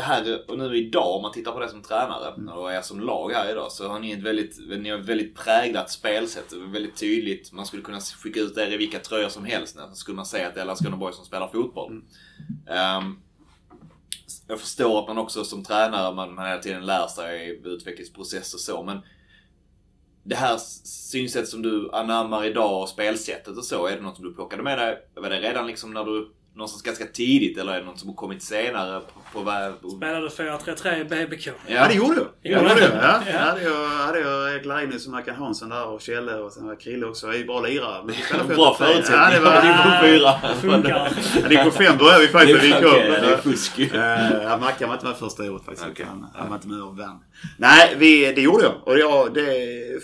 här och nu idag om man tittar på det som tränare och er som lag här idag så har ni ett väldigt, ni har ett väldigt präglat spelsätt. Väldigt tydligt. Man skulle kunna skicka ut er i vilka tröjor som helst. Så skulle man säga att det är Landskrona Boys som spelar fotboll. Ehm, jag förstår att man också som tränare, man, man hela tiden lär sig i utvecklingsprocess och så, men det här synsätt som du anammar idag och spelsättet och så, är det något som du plockade med dig? Var det redan liksom när du någonstans ganska tidigt eller är det något som har kommit senare på, på? Spelade 4-3-3 i BBK. Ja, det gjorde du. Ja, det du? gjorde jag. Ja. Ja. Hade jag, hade jag Erik Larinus och Mackan Hansson där och Kjelle och sen var Krille också. Jag är ju bra lirare. Men vi spelade Bra 4-3. förutsättning. Ja, det var... Division fyra. Funkar. Ja, Division 5 började vi faktiskt när vi Okej, upp. det är fusk. Eh, ja, Mackan var inte med första året faktiskt. Okej. Han, han var inte med och vann. Nej, vi, det gjorde jag. Och jag, det,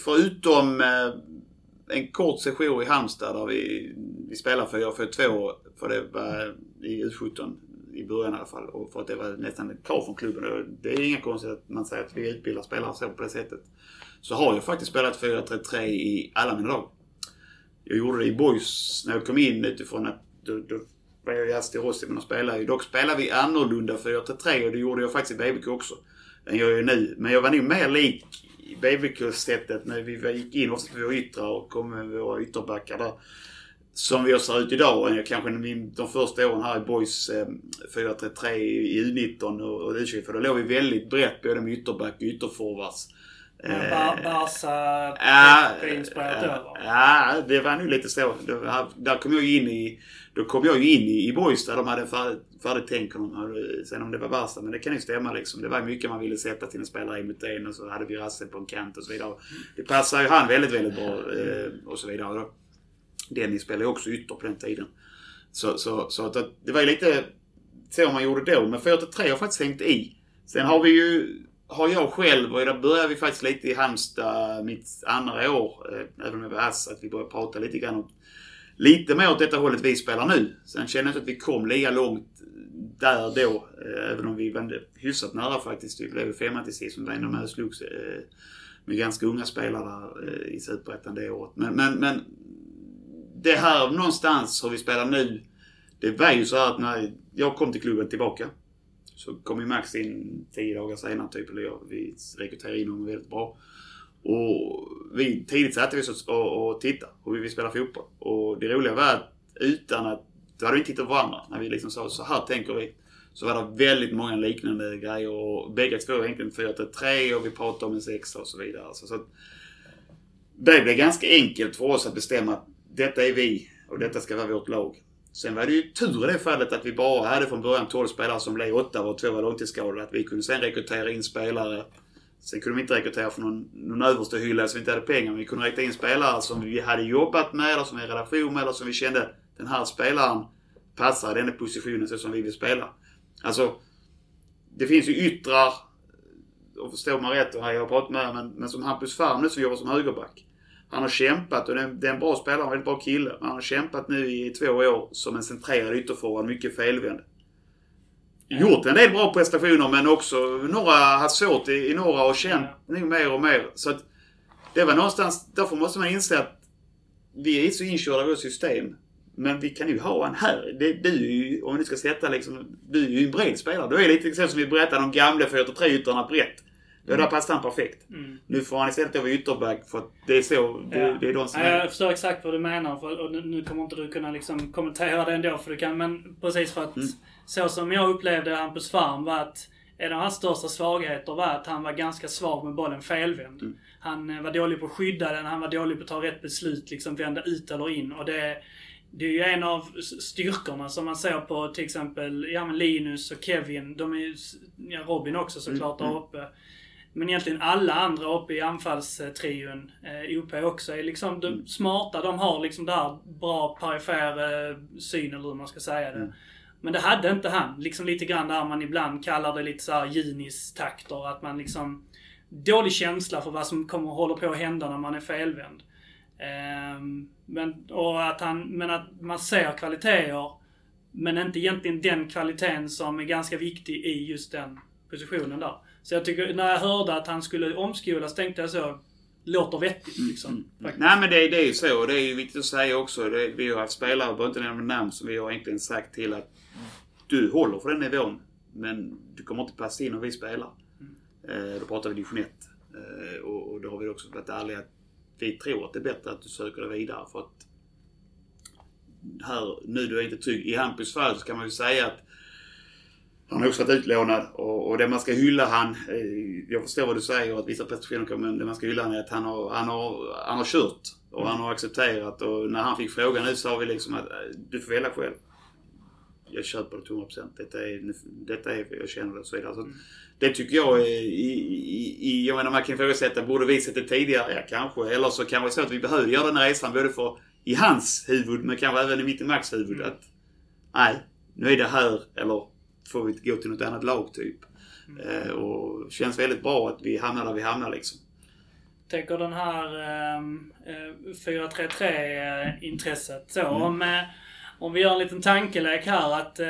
förutom eh, en kort session i Halmstad där vi, vi spelade 4-4-2 för det var i U17 i början i alla fall. Och för att det var nästan ett krav från klubben. Det är inga konstigt att man säger att vi utbildar spelare så på det sättet. Så har jag faktiskt spelat 4-3-3 i alla mina lag. Jag gjorde det i Boys när jag kom in utifrån att då, då var jag i Asti Rossi men de spelade ju. Dock spelade vi annorlunda 4-3 och det gjorde jag faktiskt i BBK också. Än jag gör nu. Men jag var nog mer lik i BBK-sättet när vi gick in oss på våra yttrar och kom med våra ytterbackar där. Som vi ser ut idag kanske de första åren här i Boys eh, 4-3-3 i U19 och, och U20. För då låg vi väldigt brett både med ytterback och ytterforwards. Bar- Barca Ja, inspirerat över. ja, det var nog lite så. Var, där kom jag ju in i... Då kom jag ju in i, i Boys där de hade färdigt, färdigt tänk. de hade- Sen om det var Barca, men det kan ju stämma liksom. Det var mycket man ville sätta till en spelare in mot en och så hade vi Rasse på en kant och så vidare. Det passar ju han väldigt, väldigt bra eh, och så vidare. Då. Dennis spelade ju också ytter på den tiden. Så, så, så att det var ju lite så man gjorde då. Men 4-3 har faktiskt hängt i. Sen har vi ju, har jag själv, och där började vi faktiskt lite i Halmstad mitt andra år, eh, även om jag var ass, att vi började prata lite grann om Lite mer åt detta hållet vi spelar nu. Sen kände jag inte att vi kom lika långt där då. Eh, även om vi var hyfsat nära faktiskt. Vi blev femma till sist. men var ändå med och slogs eh, med ganska unga spelare där eh, i Superettan det året. Men, men, men det här någonstans hur vi spelar nu. Det var ju så här att när jag kom till klubben tillbaka så kom ju Max in tio dagar senare typ. Eller jag, vi rekryterade in honom väldigt bra. Och vi tidigt satte vi oss och, och tittade hur vi vill spela fotboll. Och det roliga var att utan att... Då hade vi tittat på varandra när vi liksom sa så här tänker vi. Så var det väldigt många liknande grejer och bägge två egentligen 4-3 och vi pratade om en sexa och så vidare. Så, så att det blev ganska enkelt för oss att bestämma att detta är vi och detta ska vara vårt lag. Sen var det ju tur i det fallet att vi bara hade från början 12 spelare som blev 8 och två var långtidsskadade. Att vi kunde sen rekrytera in spelare. Sen kunde vi inte rekrytera från någon, någon överste hylla så vi inte hade pengar. Men vi kunde rekrytera in spelare som vi hade jobbat med eller som vi hade relation med eller som vi kände den här spelaren passar i den positionen så som vi vill spela. Alltså, det finns ju yttrar, och förstår man rätt, och jag har pratat med men, men som Hampus Farm nu som jobbar som högerback. Han har kämpat och det är, en bra spelare, en väldigt bra kille. Men han har kämpat nu i två år som en centrerad ytterforward, mycket felvänd. Gjort en del bra prestationer men också några haft svårt i, i några och känt nog mer och mer. Så att det var någonstans, därför måste man inse att vi är så inkörda i vårt system. Men vi kan ju ha en här. Det, du är ju, om vi ska sätta liksom, du är ju en bred spelare. Du är lite som vi berättade om gamla 4-3 yttrarna brett. Då där passar han perfekt. Mm. Nu får han istället över ytterback för att det är så, det, Ja. det är de som Ja, är... jag förstår exakt vad du menar för, och nu- kommer inte du kunna liksom kommentera det ändå för du kan, men precis för att Mm. så som jag upplevde Hampus Farm var att en av hans största svagheter var att han var ganska svag med bollen felvänd. Mm. Han eh, var dålig på att skydda den, han var dålig på att ta rätt beslut, liksom vända ut eller in. Och det, det är ju en av styrkorna som man ser på till exempel ja, men Linus och Kevin. De är ju, ja, Robin också såklart Mm, där uppe. Men egentligen alla andra uppe i anfallstrion, eh, OP också, är liksom de Mm. smarta. De har liksom det här bra perifer eh, syn eller hur man ska säga det. Mm. Men det hade inte han. Liksom lite grann där man ibland kallar det lite såhär Junis-takter. Att man liksom... Dålig känsla för vad som kommer hålla på att hända när man är felvänd. Ehm, men, och att han, men att man ser kvaliteter. Men inte egentligen den kvaliteten som är ganska viktig i just den positionen där. Så jag tycker, när jag hörde att han skulle omskolas tänkte jag så. Låter vettigt liksom. faktiskt. Nej men det, det är ju så och det är ju viktigt att säga också. Det, vi har haft spelare, jag behöver inte nämna namn, som vi har egentligen sagt till att du håller för den nivån. Men du kommer inte passa in om vi spelar. Eh, då pratar vi division 1. Eh, och, och då har vi också varit ärliga att vi tror att det är bättre att du söker dig vidare för att här, nu du är inte trygg. I Hampus fall så kan man ju säga att han har också varit utlånad och, och det man ska hylla han, eh, jag förstår vad du säger att vissa prestationer kommer, men det man ska hylla han är att han har, han har, han har kört och han har accepterat och när han fick frågan nu sa vi liksom att eh, du får välja själv. Jag köper det till 100%. Detta är, detta är jag känner det och så vidare. Så det tycker jag är i, i, jag menar man kan ifrågasätta, borde vi sett det tidigare? Ja kanske. Eller så kanske det så att vi behövde göra den här resan både för i hans huvud men kanske även i mitt i Max huvud Mm. att nej, nu är det här eller får vi gå till något annat lag typ. Mm. Eh, och känns väldigt bra att vi hamnar där vi hamnar liksom. tänker den här ehm, eh, 4-3-3-intresset. Så Mm. om, eh, om vi gör en liten tankelek här att eh,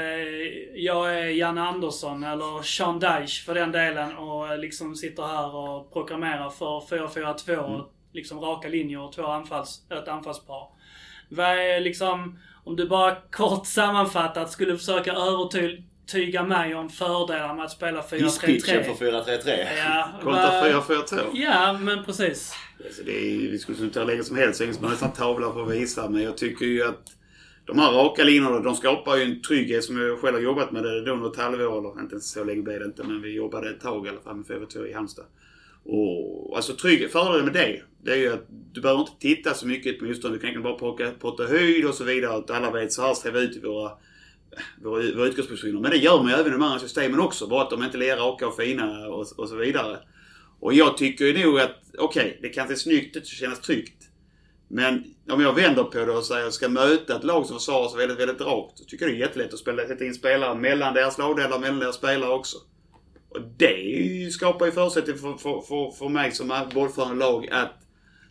jag är Janne Andersson eller Sean Dyche för den delen och eh, liksom sitter här och programmerar för 4-4-2. Mm. Liksom raka linjer och två anfalls, ett anfallspar. Vad är liksom, om du bara kort sammanfattat skulle försöka övertyga mig om fördelar med att spela 4-3-3. Hisspitchen för 4-3-3. Ja, Kontra vad- 4-4-2. Ja, men precis. Alltså det är, vi skulle kunna ta längre som helst. Engelsman har nästan tavla för att visa. Men jag tycker ju att de här raka linjerna, de skapar ju en trygghet som jag själv har jobbat med det då något halvår. Eller inte så länge blev det inte, men vi jobbade ett tag i alla fall med 4-2 i Halmstad. Och alltså trygghet, fördelen med det, det är ju att du behöver inte titta så mycket på motståndaren. Du kan egentligen bara plocka, prata höjd och så vidare. Att alla vet så här ser vi ut i våra, våra, våra utgångspositioner. Men det gör man ju även i de andra systemen också. Bara att de inte är raka och fina och, och så vidare. Och jag tycker ju nog att, okej, det kan se snyggt ut och kännas tryggt. Men om jag vänder på det och säger att jag ska möta ett lag som försvarar sig väldigt, väldigt rakt. Så tycker jag det är jättelätt att spela, sätta in spelare mellan deras lagdelar, mellan deras spelare också. Och det skapar ju förutsättningar för, för, för, för mig som bollförande lag att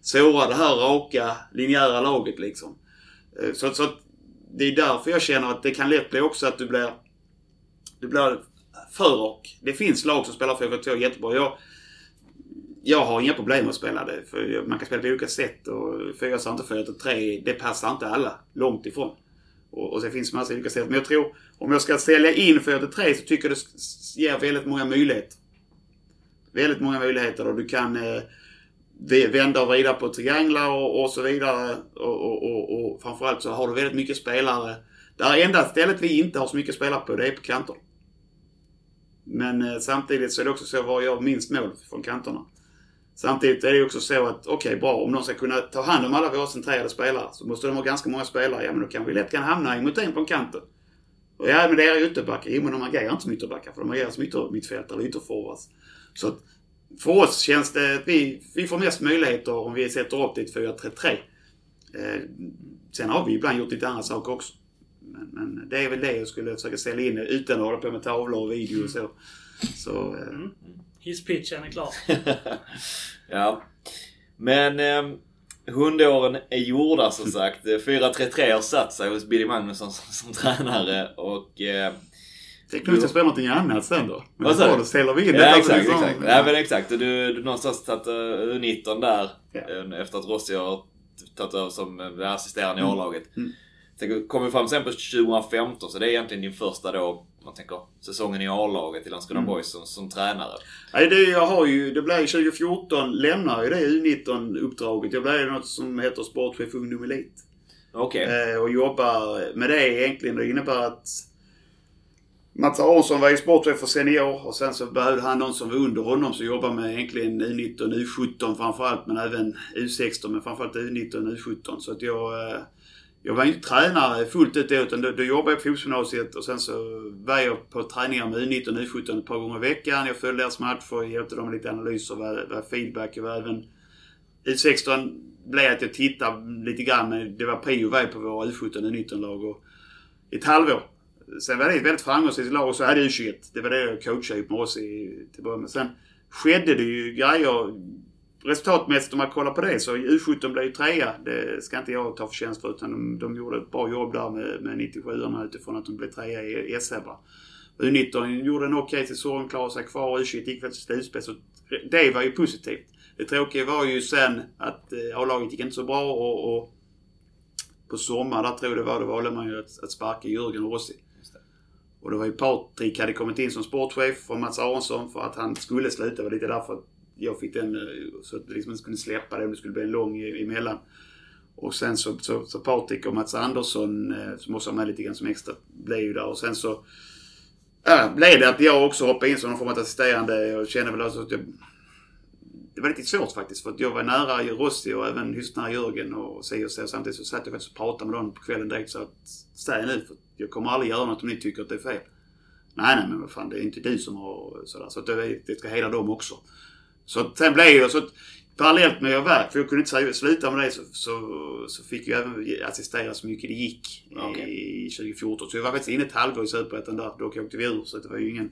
såra det här raka, linjära laget liksom. Eh, så, så det är därför jag känner att det kan lätt bli också att du blir, du blir för rak. Det finns lag som spelar 4-4-2 jättebra. Jag, jag har inga problem med att spela det. För man kan spela på olika sätt. Och 4 sa inte 4 3 det passar inte alla. Långt ifrån. Och, och så finns det massa olika sätt. Men jag tror, om jag ska sälja in 4 3 så tycker jag det ger väldigt många möjligheter. Väldigt många möjligheter och du kan eh, vända och vrida på trianglar och, och så vidare. Och, och, och, och framförallt så har du väldigt mycket spelare. Det här enda stället vi inte har så mycket spelare på, det är på kanter. Men eh, samtidigt så är det också så var jag minst mål från kanterna. Samtidigt är det ju också så att, okej bra, om de ska kunna ta hand om alla våra centrerade spelare så måste de ha ganska många spelare. Ja men då kan vi lätt kan hamna i mot en på en kant. Och ja men det är ju ytterbackar. Jo men de agerar inte som ytterbackar för de agerar som yttermittfältare eller ytterforwards. Så att för oss känns det att vi, vi får mest möjligheter om vi sätter upp det i 4-3-3. Eh, sen har vi ibland gjort lite andra saker också. Men, men det är väl det jag skulle försöka sälja in utan att hålla på med tavlor och video och så. Så eh, Mm. Hisspitchen är klar. Ja. Men eh, hundåren är gjorda som sagt. 4-3-3 har satt sig hos Billy Magnusson som, som tränare och... Eh, Tänk nu att jag spelar någonting annat sen då. Men Vad sa då du? säljer vi in ja detta exakt, exakt. Ja men exakt. Och du, du någonstans tagit uh, U19 där Ja. eh, efter att Rossi har tagit över som eh, assisterande i Mm. A-laget. Mm. Kom vi fram sen på 2015 så det är egentligen din första då, man tänker säsongen i A-laget i Landskrona Mm. Boys som, som tränare. Nej, det jag har ju, det blev 2014 lämnar ju det U19-uppdraget. Jag blev något som heter sportchef ungdom elit. Okej. Eh, och jobbar med det egentligen. Det innebär att Mats Aronsson var ju sportchef för senior och sen så behövde han någon som var under honom som jobbar med egentligen U19, U17 framförallt men även U16 men framförallt U19 och U17. Så att jag, eh, jag var inte tränare fullt ut då utan då, då jobbade jag på fotbollsgymnasiet och sen så var jag på träningar med U19 och U17 ett par gånger i veckan. Jag följde deras matcher, hjälpte dem med lite analyser, var, var feedback. Jag var även U16 blev att jag tittade lite grann men det var prio på våra U17 och U19-lag och ett halvår Sen var det ett väldigt framgångsrikt lag och så hade U21. Det var det jag coachade ihop med oss i, till början med. Sen skedde det ju grejer resultatmässigt om man kollar på det så U17 blev ju trea. Det ska inte jag ta förtjänst för utan de, de gjorde ett bra jobb där med, med 97orna utifrån att de blev trea i SM. U19 gjorde en okej okay säsong, klarade sig kvar. U21 gick väl till slutspel. Så det var ju positivt. Det tråkiga var ju sen att eh, A-laget gick inte så bra och, och på sommaren, där tror jag det var, då valde man ju att, att sparka Jörgen Rossi. Och det var ju Patrik hade kommit in som sportchef från Mats Aronsson för att han skulle sluta. Det var lite därför att jag fick den eh, så att det liksom inte skulle släppa det om det skulle bli en lång emellan. Och sen så, så, så Patrik och Mats Andersson eh, som också var med lite grann som extra blev ju där och sen så äh, blev det att jag också hoppade in som någon form av assisterande. Jag kände väl alltså att jag, det var lite svårt faktiskt för att jag var nära Rossi och även hyfsat nära Jörgen och si och så. Samtidigt så satt jag faktiskt och pratade med dem på kvällen direkt så att säg nu för jag kommer aldrig göra något om ni tycker att det är fel. Nej, nej, men vad fan, det är inte du som har sådär. Så att det, det ska hela dem också. Så sen blev jag så att parallellt med att jag verk, för jag kunde inte sluta med det, så, så, så fick jag även assistera så mycket det gick okay. i 2014. Så jag var faktiskt inne ett halvår i Superettan där. Dock åkte vi ur, så det var ju ingen...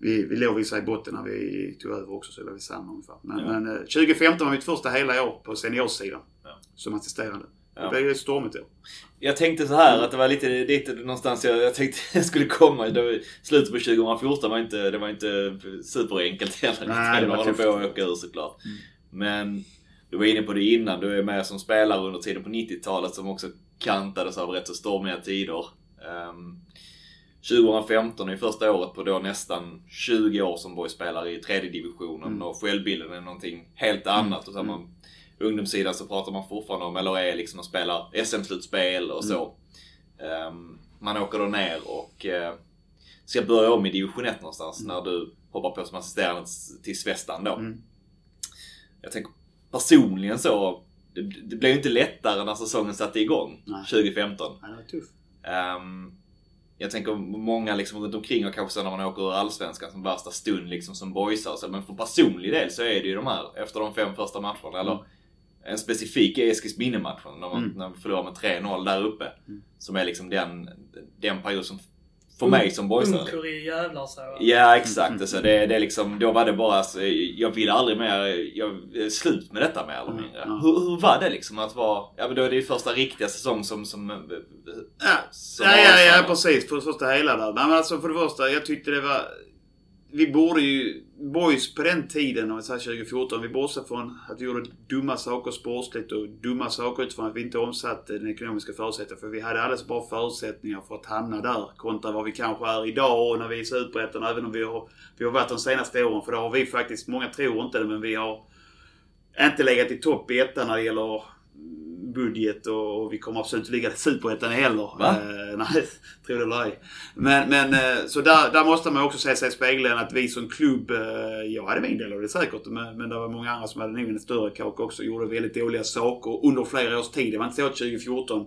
Vi, vi låg vissa i botten när vi tog över också, så det var samma ungefär. Men, ja. men 2015 var mitt första hela år på seniorsidan. Ja. Som assisterande. Ja. Det blev ju stormigt då. Jag tänkte så här att det var lite dit någonstans jag, jag tänkte jag skulle komma. Det var, slutet på 2014 var inte, det var inte superenkelt heller. Nej, det var tufft. på att åka ur såklart. Mm. Men du var inne på det innan. Du är med som spelare under tiden på 90-talet som också kantades av rätt så stormiga tider. Um, 2015 är första året på då nästan 20 år som boyspelare i tredje divisionen mm. och självbilden är någonting helt annat. Och så mm. man ungdomssidan så pratar man fortfarande om, eller är liksom och spelar SM-slutspel och så. Um, man åker då ner och uh, ska börja om i division 1 någonstans mm. när du hoppar på som assisterande till Svestan då. Jag tänker personligen så, det, det blev inte lättare när säsongen satte igång Nej. 2015. Nej, det var tufft. Um, jag tänker många liksom runt omkring och kanske så när man åker ur Allsvenskan som värsta stund liksom som boysar. Men för personlig del så är det ju de här efter de fem första matcherna. Mm. Eller en specifik är Eskilsminne-matchen när, man, mm. när vi förlorar med 3-0 där uppe. Mm. Som är liksom den, den period som för mig som boysare. Ungkurir jävlar så. Ja exakt. Alltså, det, det är liksom, då var det bara alltså, jag vill aldrig mer, jag, slut med detta mer eller mm. mindre. Mm. Hur, hur var det liksom att vara, ja men då är det ju första riktiga säsong som, som, ja. Som ja, ja, ja, precis. För det första hela där. Nej men alltså för det första, jag tyckte det var vi borde ju, boys på den tiden, om vi säger 2014, vi bortser från att vi gjorde dumma saker sportsligt och dumma saker utifrån att vi inte omsatte den ekonomiska förutsättningen. För vi hade alldeles bra förutsättningar för att hamna där kontra vad vi kanske är idag och när vi är Superettan. Även om vi har, vi har varit de senaste åren. För det har vi faktiskt, många tror inte det, men vi har inte legat i topp i ettan när det gäller budget och, vi kommer absolut inte ligga i Superettan heller. Va? Eh, nej, tror det eller ej. Men, men eh, så där, där måste man också se sig i spegeln att vi som klubb, eh, jag hade min del av det säkert, men, men det var många andra som hade nog en större kaka också, gjorde väldigt dåliga saker under flera års tid. Det var inte så att 2014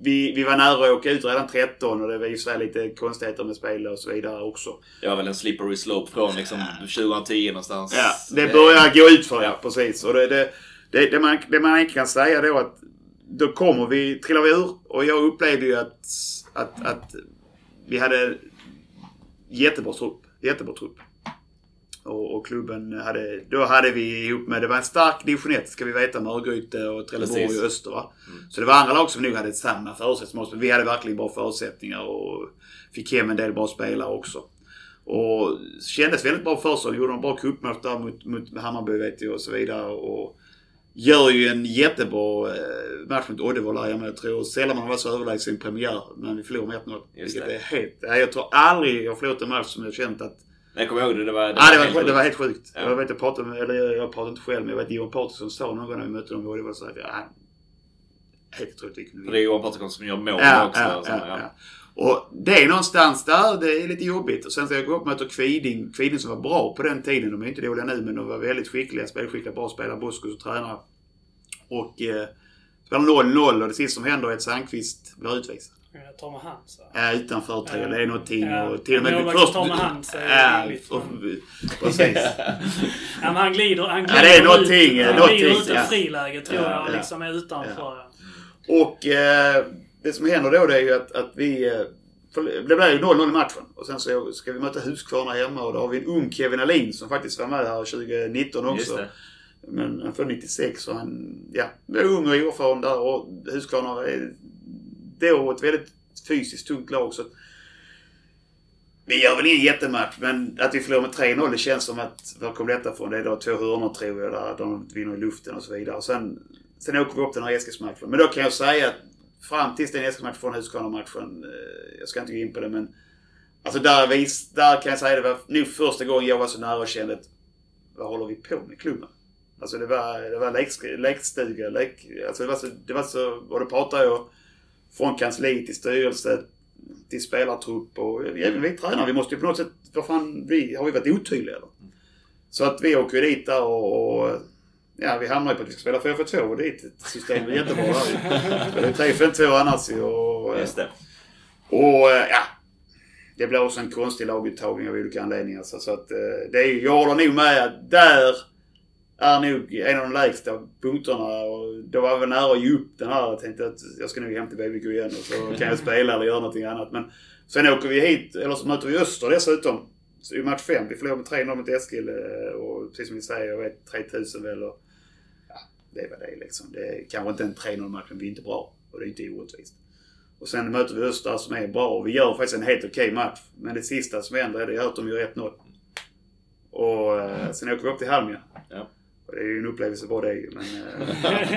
vi, vi var nära att åka ut redan 13 och det var ju så lite konstigheter med spel och så vidare också. Var väl en slippery slope från liksom 2010 någonstans. Ja, det började gå ut för ja, precis. Och det, det, det, det, man, det man kan säga då att då kommer vi, trillar vi ur och jag upplevde ju att, att, att vi hade jättebra trupp. Jättebra trupp. Och, och, klubben hade, då hade vi ihop med, det var en stark division 1 ska vi veta med Örgryte och Trelleborg och Öster va. Mm. Så det var andra lag som nog hade samma förutsättningar vi hade verkligen bra förutsättningar och fick hem en del bra spelare också. Och kändes väldigt bra för sig. Gjorde en bra cupmatch där mot, mot Hammarby vet jag och så vidare. Och, gör ju en jättebra eh, match mot Uddevalla. Men jag tror sällan man varit så överlägsen i premiär. Men vi förlorar med 1-0. Vilket det. är helt... Jag tror aldrig jag förlorat en match som jag känt att... Jag kommer ihåg det. Det var, det ja, det var, helt, det var helt sjukt. Ja. Jag vet, jag pratade med, eller jag pratade inte själv, men jag vet Johan Patriksson sa någon gång när vi mötte dem i Uddevalla så att ja, helt otroligt. Det är Johan Patriksson som gör mål ja, också. Ja, ja, ja. Och det är någonstans där, det är lite jobbigt. Och sen ska jag gå upp och möta Kviding. Kviding som var bra på den tiden. De är inte dåliga nu men de var väldigt skickliga, spelskickliga, bra spelare. Boskos och tränare. Och eh, spelar 0-0 och det sista som händer är att Sandqvist blir utvisad. Hand så. Ja, utanför tror jag. Ja. Det är någonting. Ja. Och till och med Målvakten först... hand, så är det Ja, och, precis. Ja, men han glider, han glider Ja, det är någonting, ut. Han glider ut ja. friläge tror Ja, jag. ja. Liksom är utanför. Ja. Och eh, det som händer då det är ju att, att vi... Eh, för det blir ju 0-0 i matchen. Och sen så ska vi möta Huskvarna hemma och då har vi en ung Kevin Alin som faktiskt var med här 2019 Just också. det. Men han född 96 och han ja, är ung och oerfaren där och Huskvarna är då ett väldigt fysiskt tungt lag. Så vi gör väl ingen jättematch men att vi förlorar med 3-0 det känns som att, var kom detta ifrån? Det är då två hörnor tror jag där de vinner i luften och så vidare. Och sen, sen åker vi upp den här Eskilsmatchen. Men då kan jag säga att fram tills den Eskilsmatchen från Huskvarna-matchen, eh, jag ska inte gå in på det men Alltså där, vis, där kan jag säga det var nog första gången jag var så nära och kände att vad håller vi på med klubben? Alltså det var, det var lek, lekstuga, lek, alltså det var så, det var så, och då pratar jag från kansli till styrelse till spelartrupp och även vi tränare. Vi måste ju på något sätt, vad fan, vi, har vi varit otydliga eller? Så att vi åker dit där och, och ja, vi hamnar ju på att vi ska spela 4-4-2 och det är ett system jättebra där ju. Det är 3-5-2 annars och, Just det. och eh, ja, det blir också en konstig laguttagning av olika anledningar. Så, så att eh, det är, jag håller nog med att där är nog en av de lägsta punkterna. Och då var jag väl nära att ge upp den här. Jag tänkte att jag ska nog hem till BBK igen och så kan jag spela eller göra någonting annat. Men sen åker vi hit, eller så möter vi Öster dessutom. I match 5. Vi förlorar med 3-0 mot Eskil eh, och precis som ni säger, jag vet 3000 väl. Och, det var det liksom. Det är kanske inte en 3-0 match men vi är inte bra. Och det är inte orättvist. Och sen möter vi Öster som är bra och vi gör faktiskt en helt okej match. Men det sista som händer är det att de gör 1-0. Och eh, sen åker vi upp till Halmia. Ja. Och det är ju en upplevelse bara det men...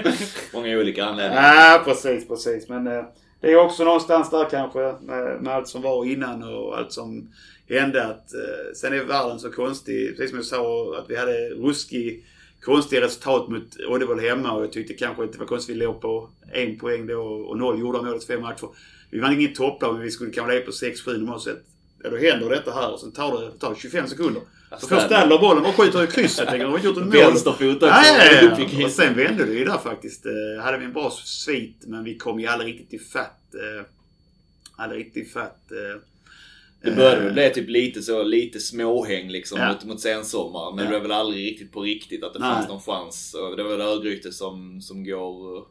Eh, Många olika anledningar. Ja, precis, precis. Men eh, det är också någonstans där kanske med, med allt som var innan och allt som hände att eh, sen är världen så konstig. Precis som jag sa att vi hade ruskig konstiga resultat mot Uddevall hemma och jag tyckte kanske att det var konstigt vi låg på en poäng då och noll gjorda mål efter fem matcher. Vi vann ingen topplag men vi skulle kanske ligga på 6-7 normalt sett. Ja, då händer detta här och sen tar det, tar det 25 sekunder. Så får Ställer bollen och skjuter i krysset. tänker De har gjort ett mål. Vänsterfot också. Ja, i. Och sen vände det ju där faktiskt. Eh, hade vi en bra svit men vi kom ju aldrig riktigt till fatt. Eh, aldrig riktigt till fatt. Eh, Det började väl bli typ lite så, lite småhäng liksom Ja. mot, mot sensommaren. Men Ja. det var väl aldrig riktigt på riktigt att det Nej. fanns någon chans. Och det var väl Örgryte som, som går...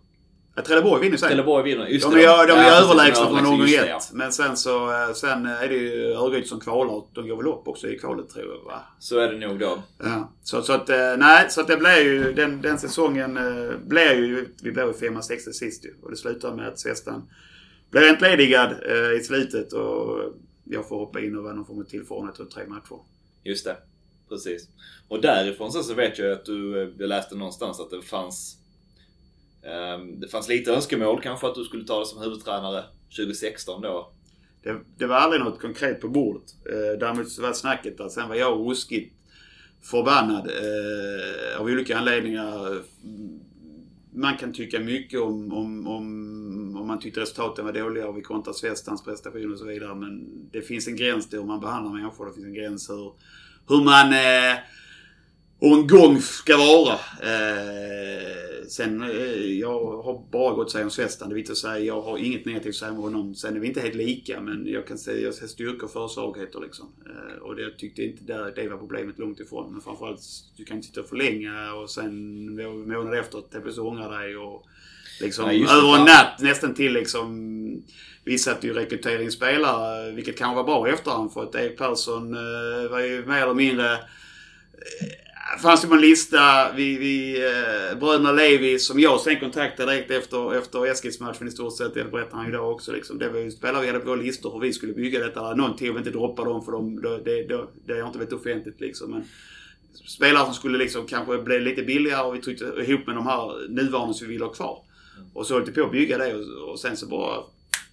Ja, Trelleborg vinner sen. Trelleborg vinner. Just De det. är, de är Ja, överlägsna från omgång ett. ja. Men sen så eh, sen är det ju Örgryte som kvalar. De går väl upp också i kvalet tror jag va? Så är det nog då. Ja. Så, så att, eh, nej, så att det blev ju, den, den säsongen eh, blev ju, vi blev ju femma, sexa sist ju. Och det slutade med att Svestan blev entledigad eh, i slutet och jag får hoppa in och vara någon form av tillförordnad och tre matcher. Just det. Precis. Och därifrån sen så vet jag att du, eh, jag läste någonstans att det fanns ehm, det fanns lite önskemål kanske att du skulle ta det som huvudtränare 2016 då. Det, det var aldrig något konkret på bordet. Eh, däremot så var snacket där. Sen var jag ruskigt förbannad eh, av olika anledningar. Man kan tycka mycket om, om, om, om man tyckte resultaten var dåliga och vi kontrar Svestans prestation och så vidare. Men det finns en gräns till hur man behandlar människor. Det finns en gräns hur, hur man eh, hur en gång ska vara. Eh, sen, eh, jag har bara gått säga om Svestan. Det viktigt att säga. Jag har inget negativt att säga om honom. Sen är vi inte helt lika, men jag kan säga jag ser styrkor för svagheter liksom. Eh, och det jag tyckte inte där, det var problemet långt ifrån. Men framförallt, du kan inte sitta för länge och sen en månad efter att plötsligt ångra dig och liksom Nej, det, över en natt nästan till liksom vi satt ju rekryteringsspelare, vilket kan vara bra i efterhand för att Erik Persson eh, var ju mer eller mindre fanns det på en lista. Vi, vi, eh, bröderna Levi som jag sen kontaktade direkt efter, efter Eskilsmatchen i stort sett. Det berättar han ju då också. Liksom. Det var ju spelare vi hade på våra listor hur vi skulle bygga detta. Någon till inte droppa dem för dem. Det, det, det, det har inte varit offentligt liksom. Men spelare som skulle liksom kanske bli lite billigare och vi tryckte ihop med de här nuvarande som vi ville ha kvar. Och så höll vi på att bygga det och, och sen så bara,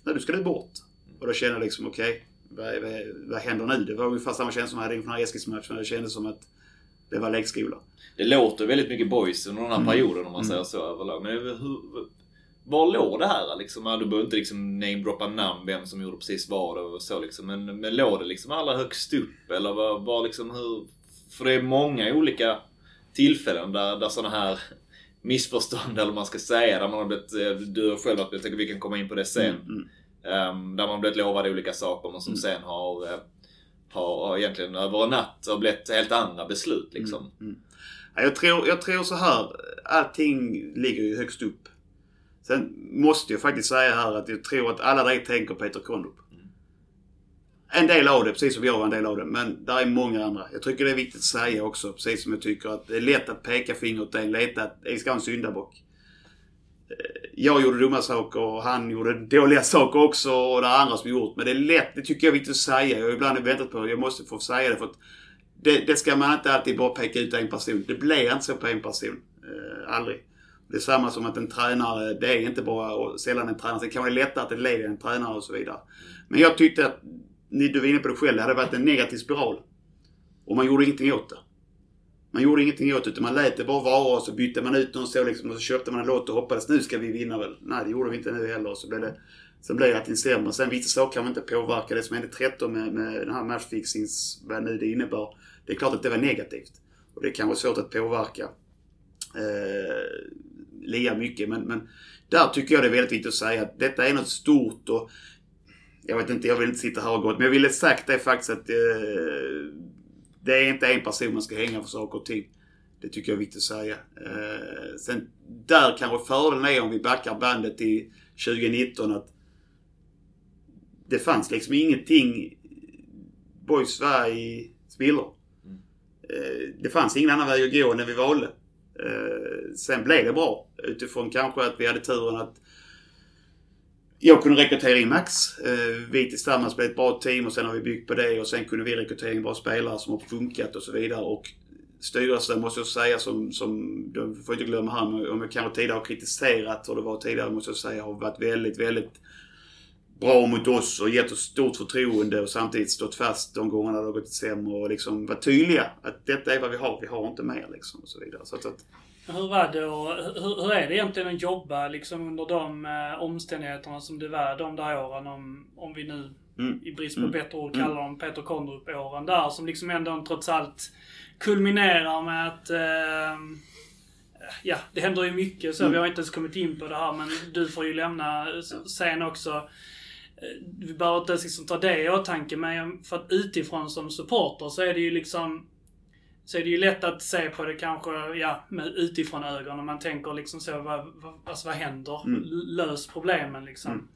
nej du ska du bort. Och då kände jag liksom okej, vad, vad, vad händer nu? Det var ungefär samma känsla som jag hade inför den här Eskilsmatchen. Det kändes som att det var lekskola. Det låter väldigt mycket boys under den här Mm. perioden om man Mm. säger så överlag. Men hur, var låg det här liksom? Du behöver inte liksom namedroppa namn, vem som gjorde precis vad och så liksom. Men, men låg det liksom allra högst upp? Eller var, var liksom hur... För det är många olika tillfällen där, där sådana här missförstånd, eller vad man ska säga, där man har blivit... eh, Du har själv varit jag tänker vi kan komma in på det sen. Mm. Ehm, där man blivit lovad olika saker men som Mm. sen har, eh, har, egentligen över en natt har blivit helt andra beslut liksom. Ja, jag, tror, jag tror så här. Allting ligger ju högst upp. Sen måste jag faktiskt säga här att jag tror att alla direkt tänker Peter Kondrup. En del av det, precis som jag var en del av det. Men där är många andra. Jag tycker det är viktigt att säga också, precis som jag tycker att det är lätt att peka finger åt en. Lätt att ska ha en syndabock. Jag gjorde dumma saker och han gjorde dåliga saker också och det är andra som gjort. Men det är lätt, det tycker jag är viktigt att säga. Jag har ibland väntat på att Jag måste få säga det för att det, det ska man inte alltid bara peka ut en person. Det blir inte så på en person. Eh, aldrig. Det är samma som att en tränare, det är inte bara och sällan en tränare. Sen kan det vara lättare att det leder en tränare och så vidare. Men jag tyckte att, ni, du var inne på det själv, det hade varit en negativ spiral. Och man gjorde ingenting åt det. Man gjorde ingenting åt det utan man lät det bara vara och så bytte man ut någon så liksom och så köpte man en låt och hoppades nu ska vi vinna väl. Nej det gjorde vi inte nu heller. Så blev det, sen blev det allting sämre. Sen vissa saker kan man inte påverka. Det som hände 13 med, med den här matchfixings, vad nu det innebar. Det är klart att det var negativt. Och det kan vara svårt att påverka eh, Lia mycket. Men, men där tycker jag det är väldigt viktigt att säga att detta är något stort och jag vet inte, jag vill inte sitta här och gå men jag ville sagt det faktiskt att eh, det är inte en person man ska hänga för saker och ting. Det tycker jag är viktigt att säga. Eh, sen där kanske fördelen är om vi backar bandet till 2019 att det fanns liksom ingenting Boys var i spillror. Eh, det fanns ingen annan väg att gå än den vi valde. Eh, sen blev det bra utifrån kanske att vi hade turen att jag kunde rekrytera in Max. Eh, vi tillsammans blev ett bra team och sen har vi byggt på det och sen kunde vi rekrytera in bra spelare som har funkat och så vidare. Och styrelsen måste jag säga som, som du får inte glömma här, om jag kanske tidigare har kritiserat hur det var tidigare måste jag säga har varit väldigt, väldigt bra mot oss och gett oss stort förtroende och samtidigt stått fast de gångerna det har gått sämre och liksom varit tydliga att detta är vad vi har, vi har inte mer liksom och så vidare. Så att hur var det och hur, hur är det egentligen att jobba liksom under de eh, omständigheterna som det var de där åren om, om vi nu mm, i brist på Mm. bättre ord Mm. kallar dem Peter Kondrup-åren där som liksom ändå trots allt kulminerar med att eh, Ja, det händer ju mycket så. Mm. Vi har inte ens kommit in på det här men du får ju lämna sen också. Eh, Vi behöver inte ens liksom ta det i åtanke men för att utifrån som supporter så är det ju liksom så är det ju lätt att se på det kanske, ja, med utifrån ögon. Om man tänker liksom så, vad, vad, alltså, vad händer? Mm. Lös problemen liksom. Mm.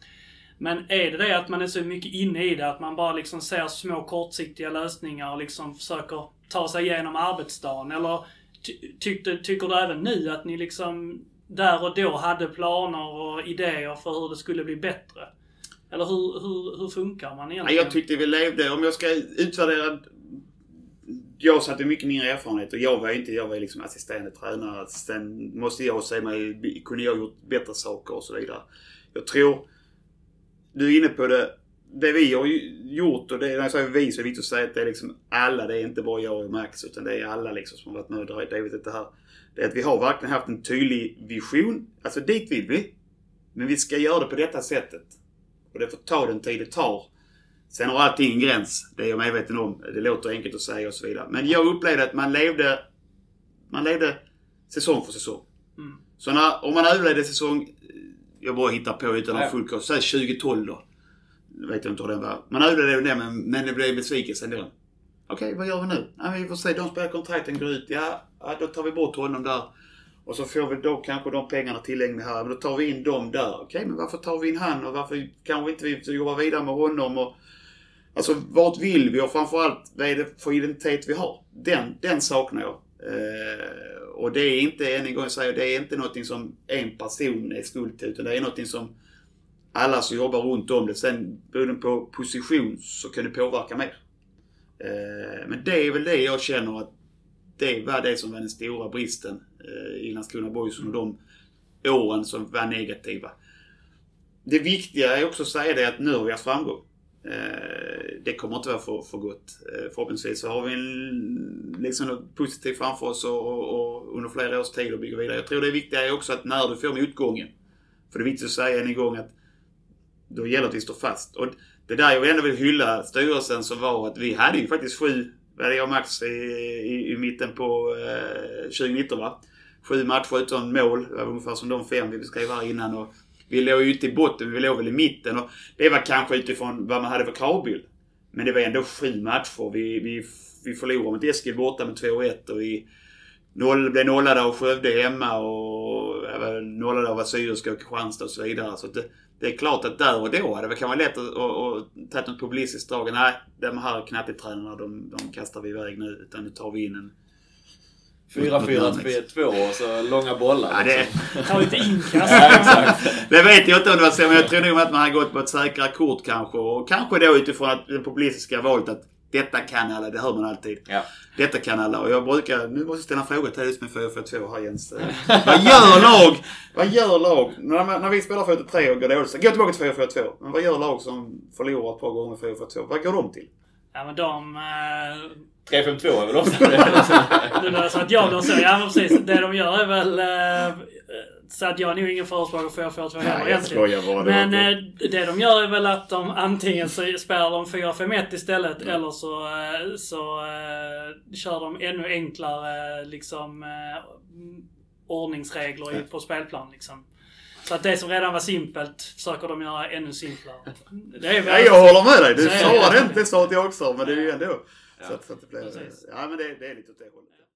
Men är det det att man är så mycket inne i det, att man bara liksom ser små kortsiktiga lösningar och liksom försöker ta sig igenom arbetsdagen? Eller ty- tyckte, tycker du även nu att ni liksom där och då hade planer och idéer för hur det skulle bli bättre? Eller hur, hur, hur funkar man egentligen? jag tyckte vi levde, om jag ska utvärdera jag satte mycket mindre erfarenhet och jag var ju inte, jag var liksom assisterande tränare. Sen måste jag säga mig, kunde jag gjort bättre saker och så vidare. Jag tror, du är inne på det, det vi har gjort och det, när jag säger vi så är det viktigt att säga att det är liksom alla, det är inte bara jag och Max utan det är alla liksom som har varit med och drivit det här. Det är att vi har verkligen haft en tydlig vision. Alltså dit vill vi. Men vi ska göra det på detta sättet. Och det får ta den tid det tar. Sen har allting en gräns. Det är jag medveten om. Det låter enkelt att säga och så vidare. Men jag upplevde att man levde, man levde säsong för säsong. Mm. Så när, om man överlevde säsong, jag bara hittar på utan att ha full koll, säg 2012 då. Jag vet inte hur den var. Man överlevde det men, men det blev besvikelse ändå. Okej, vad gör vi nu? Ja, vi får se, de spelar kontrakten går ut. Ja, ja, då tar vi bort honom där. Och så får vi då kanske de pengarna tillgängliga här. Men då tar vi in dem där. Okej, men varför tar vi in han och varför kanske inte vi jobbar vidare med honom? Och, alltså, vart vill vi och framförallt, vad är det för identitet vi har? Den, den saknar jag. Eh, och det är inte, än en gång jag säger det är inte någonting som en person är skuld till. Utan det är någonting som alla som jobbar runt om det. Sen beroende på position så kan det påverka mer. Eh, men det är väl det jag känner att det var det som var den stora bristen eh, i Landskrona Boys under de åren som var negativa. Det viktiga är också att säga det att nu har vi haft framgång. Eh, det kommer inte vara för, för gott. Eh, förhoppningsvis så har vi en, liksom något positivt framför oss och, och, och under flera års tid och bygger vidare. Jag tror det viktiga är också att när du får motgången. För det är viktigt att säga än en gång att då gäller det att vi står fast. Och det där jag ändå vill hylla styrelsen som var att vi hade ju faktiskt sju, vad är det jag och Max i, i, i mitten på eh, 2019 va? Sju matcher utan mål. Det var ungefär som de fem vi beskrev här innan. Och vi låg ju inte i botten, vi låg väl i mitten. Och det var kanske utifrån vad man hade för kravbild. Men det var ändå sju matcher. Vi, vi, vi förlorade mot Eskil borta med 2-1 och vi noll, blev nollade av Skövde hemma och nollade av Assyriska och Kristianstad och så vidare. Så det, det är klart att där och då hade det kan vara lätt att, att ta något publicistiskt drag. Nej, de här knattetränarna de, de kastar vi iväg nu. Utan nu tar vi in en 4-4-2 och så långa bollar. Ja, det, liksom. Ta lite inkast. ja, det vet jag inte om det var så, men jag tror nog att man hade gått på ett säkrare kort kanske. Och kanske då utifrån att det publicistiska valet att detta kan alla, det hör man alltid. Ja. Detta kan alla. Och jag brukar, nu måste jag ställa en fråga till dig som är 4-4-2 här Jens. Vad gör lag? Vad gör lag? När, när vi spelar 4-3 och går dåligt, gå tillbaka till 4-4-2. Men vad gör lag som förlorar ett par gånger 4-4-2? Vad går de till? Ja men de... Eh, 3-5-2 är väl ofta det. nu jag sa att jag de så. Ja men precis. Det de gör är väl... Eh, så att jag är nog ingen förespråkare för 4-4-2 heller jag egentligen. skojar bara. Det Men eh, det de gör är väl att de antingen så spelar de 4-5-1 istället Mm. eller så, eh, så eh, kör de ännu enklare liksom eh, ordningsregler i, på spelplan liksom. Så att det som redan var simpelt försöker de göra ännu simplare. Det är Nej, jag håller med dig. Du sa det. inte, det sa jag också. Men det är ju ändå... Så att, så att det blir, ja, men det, det är lite åt det hållet.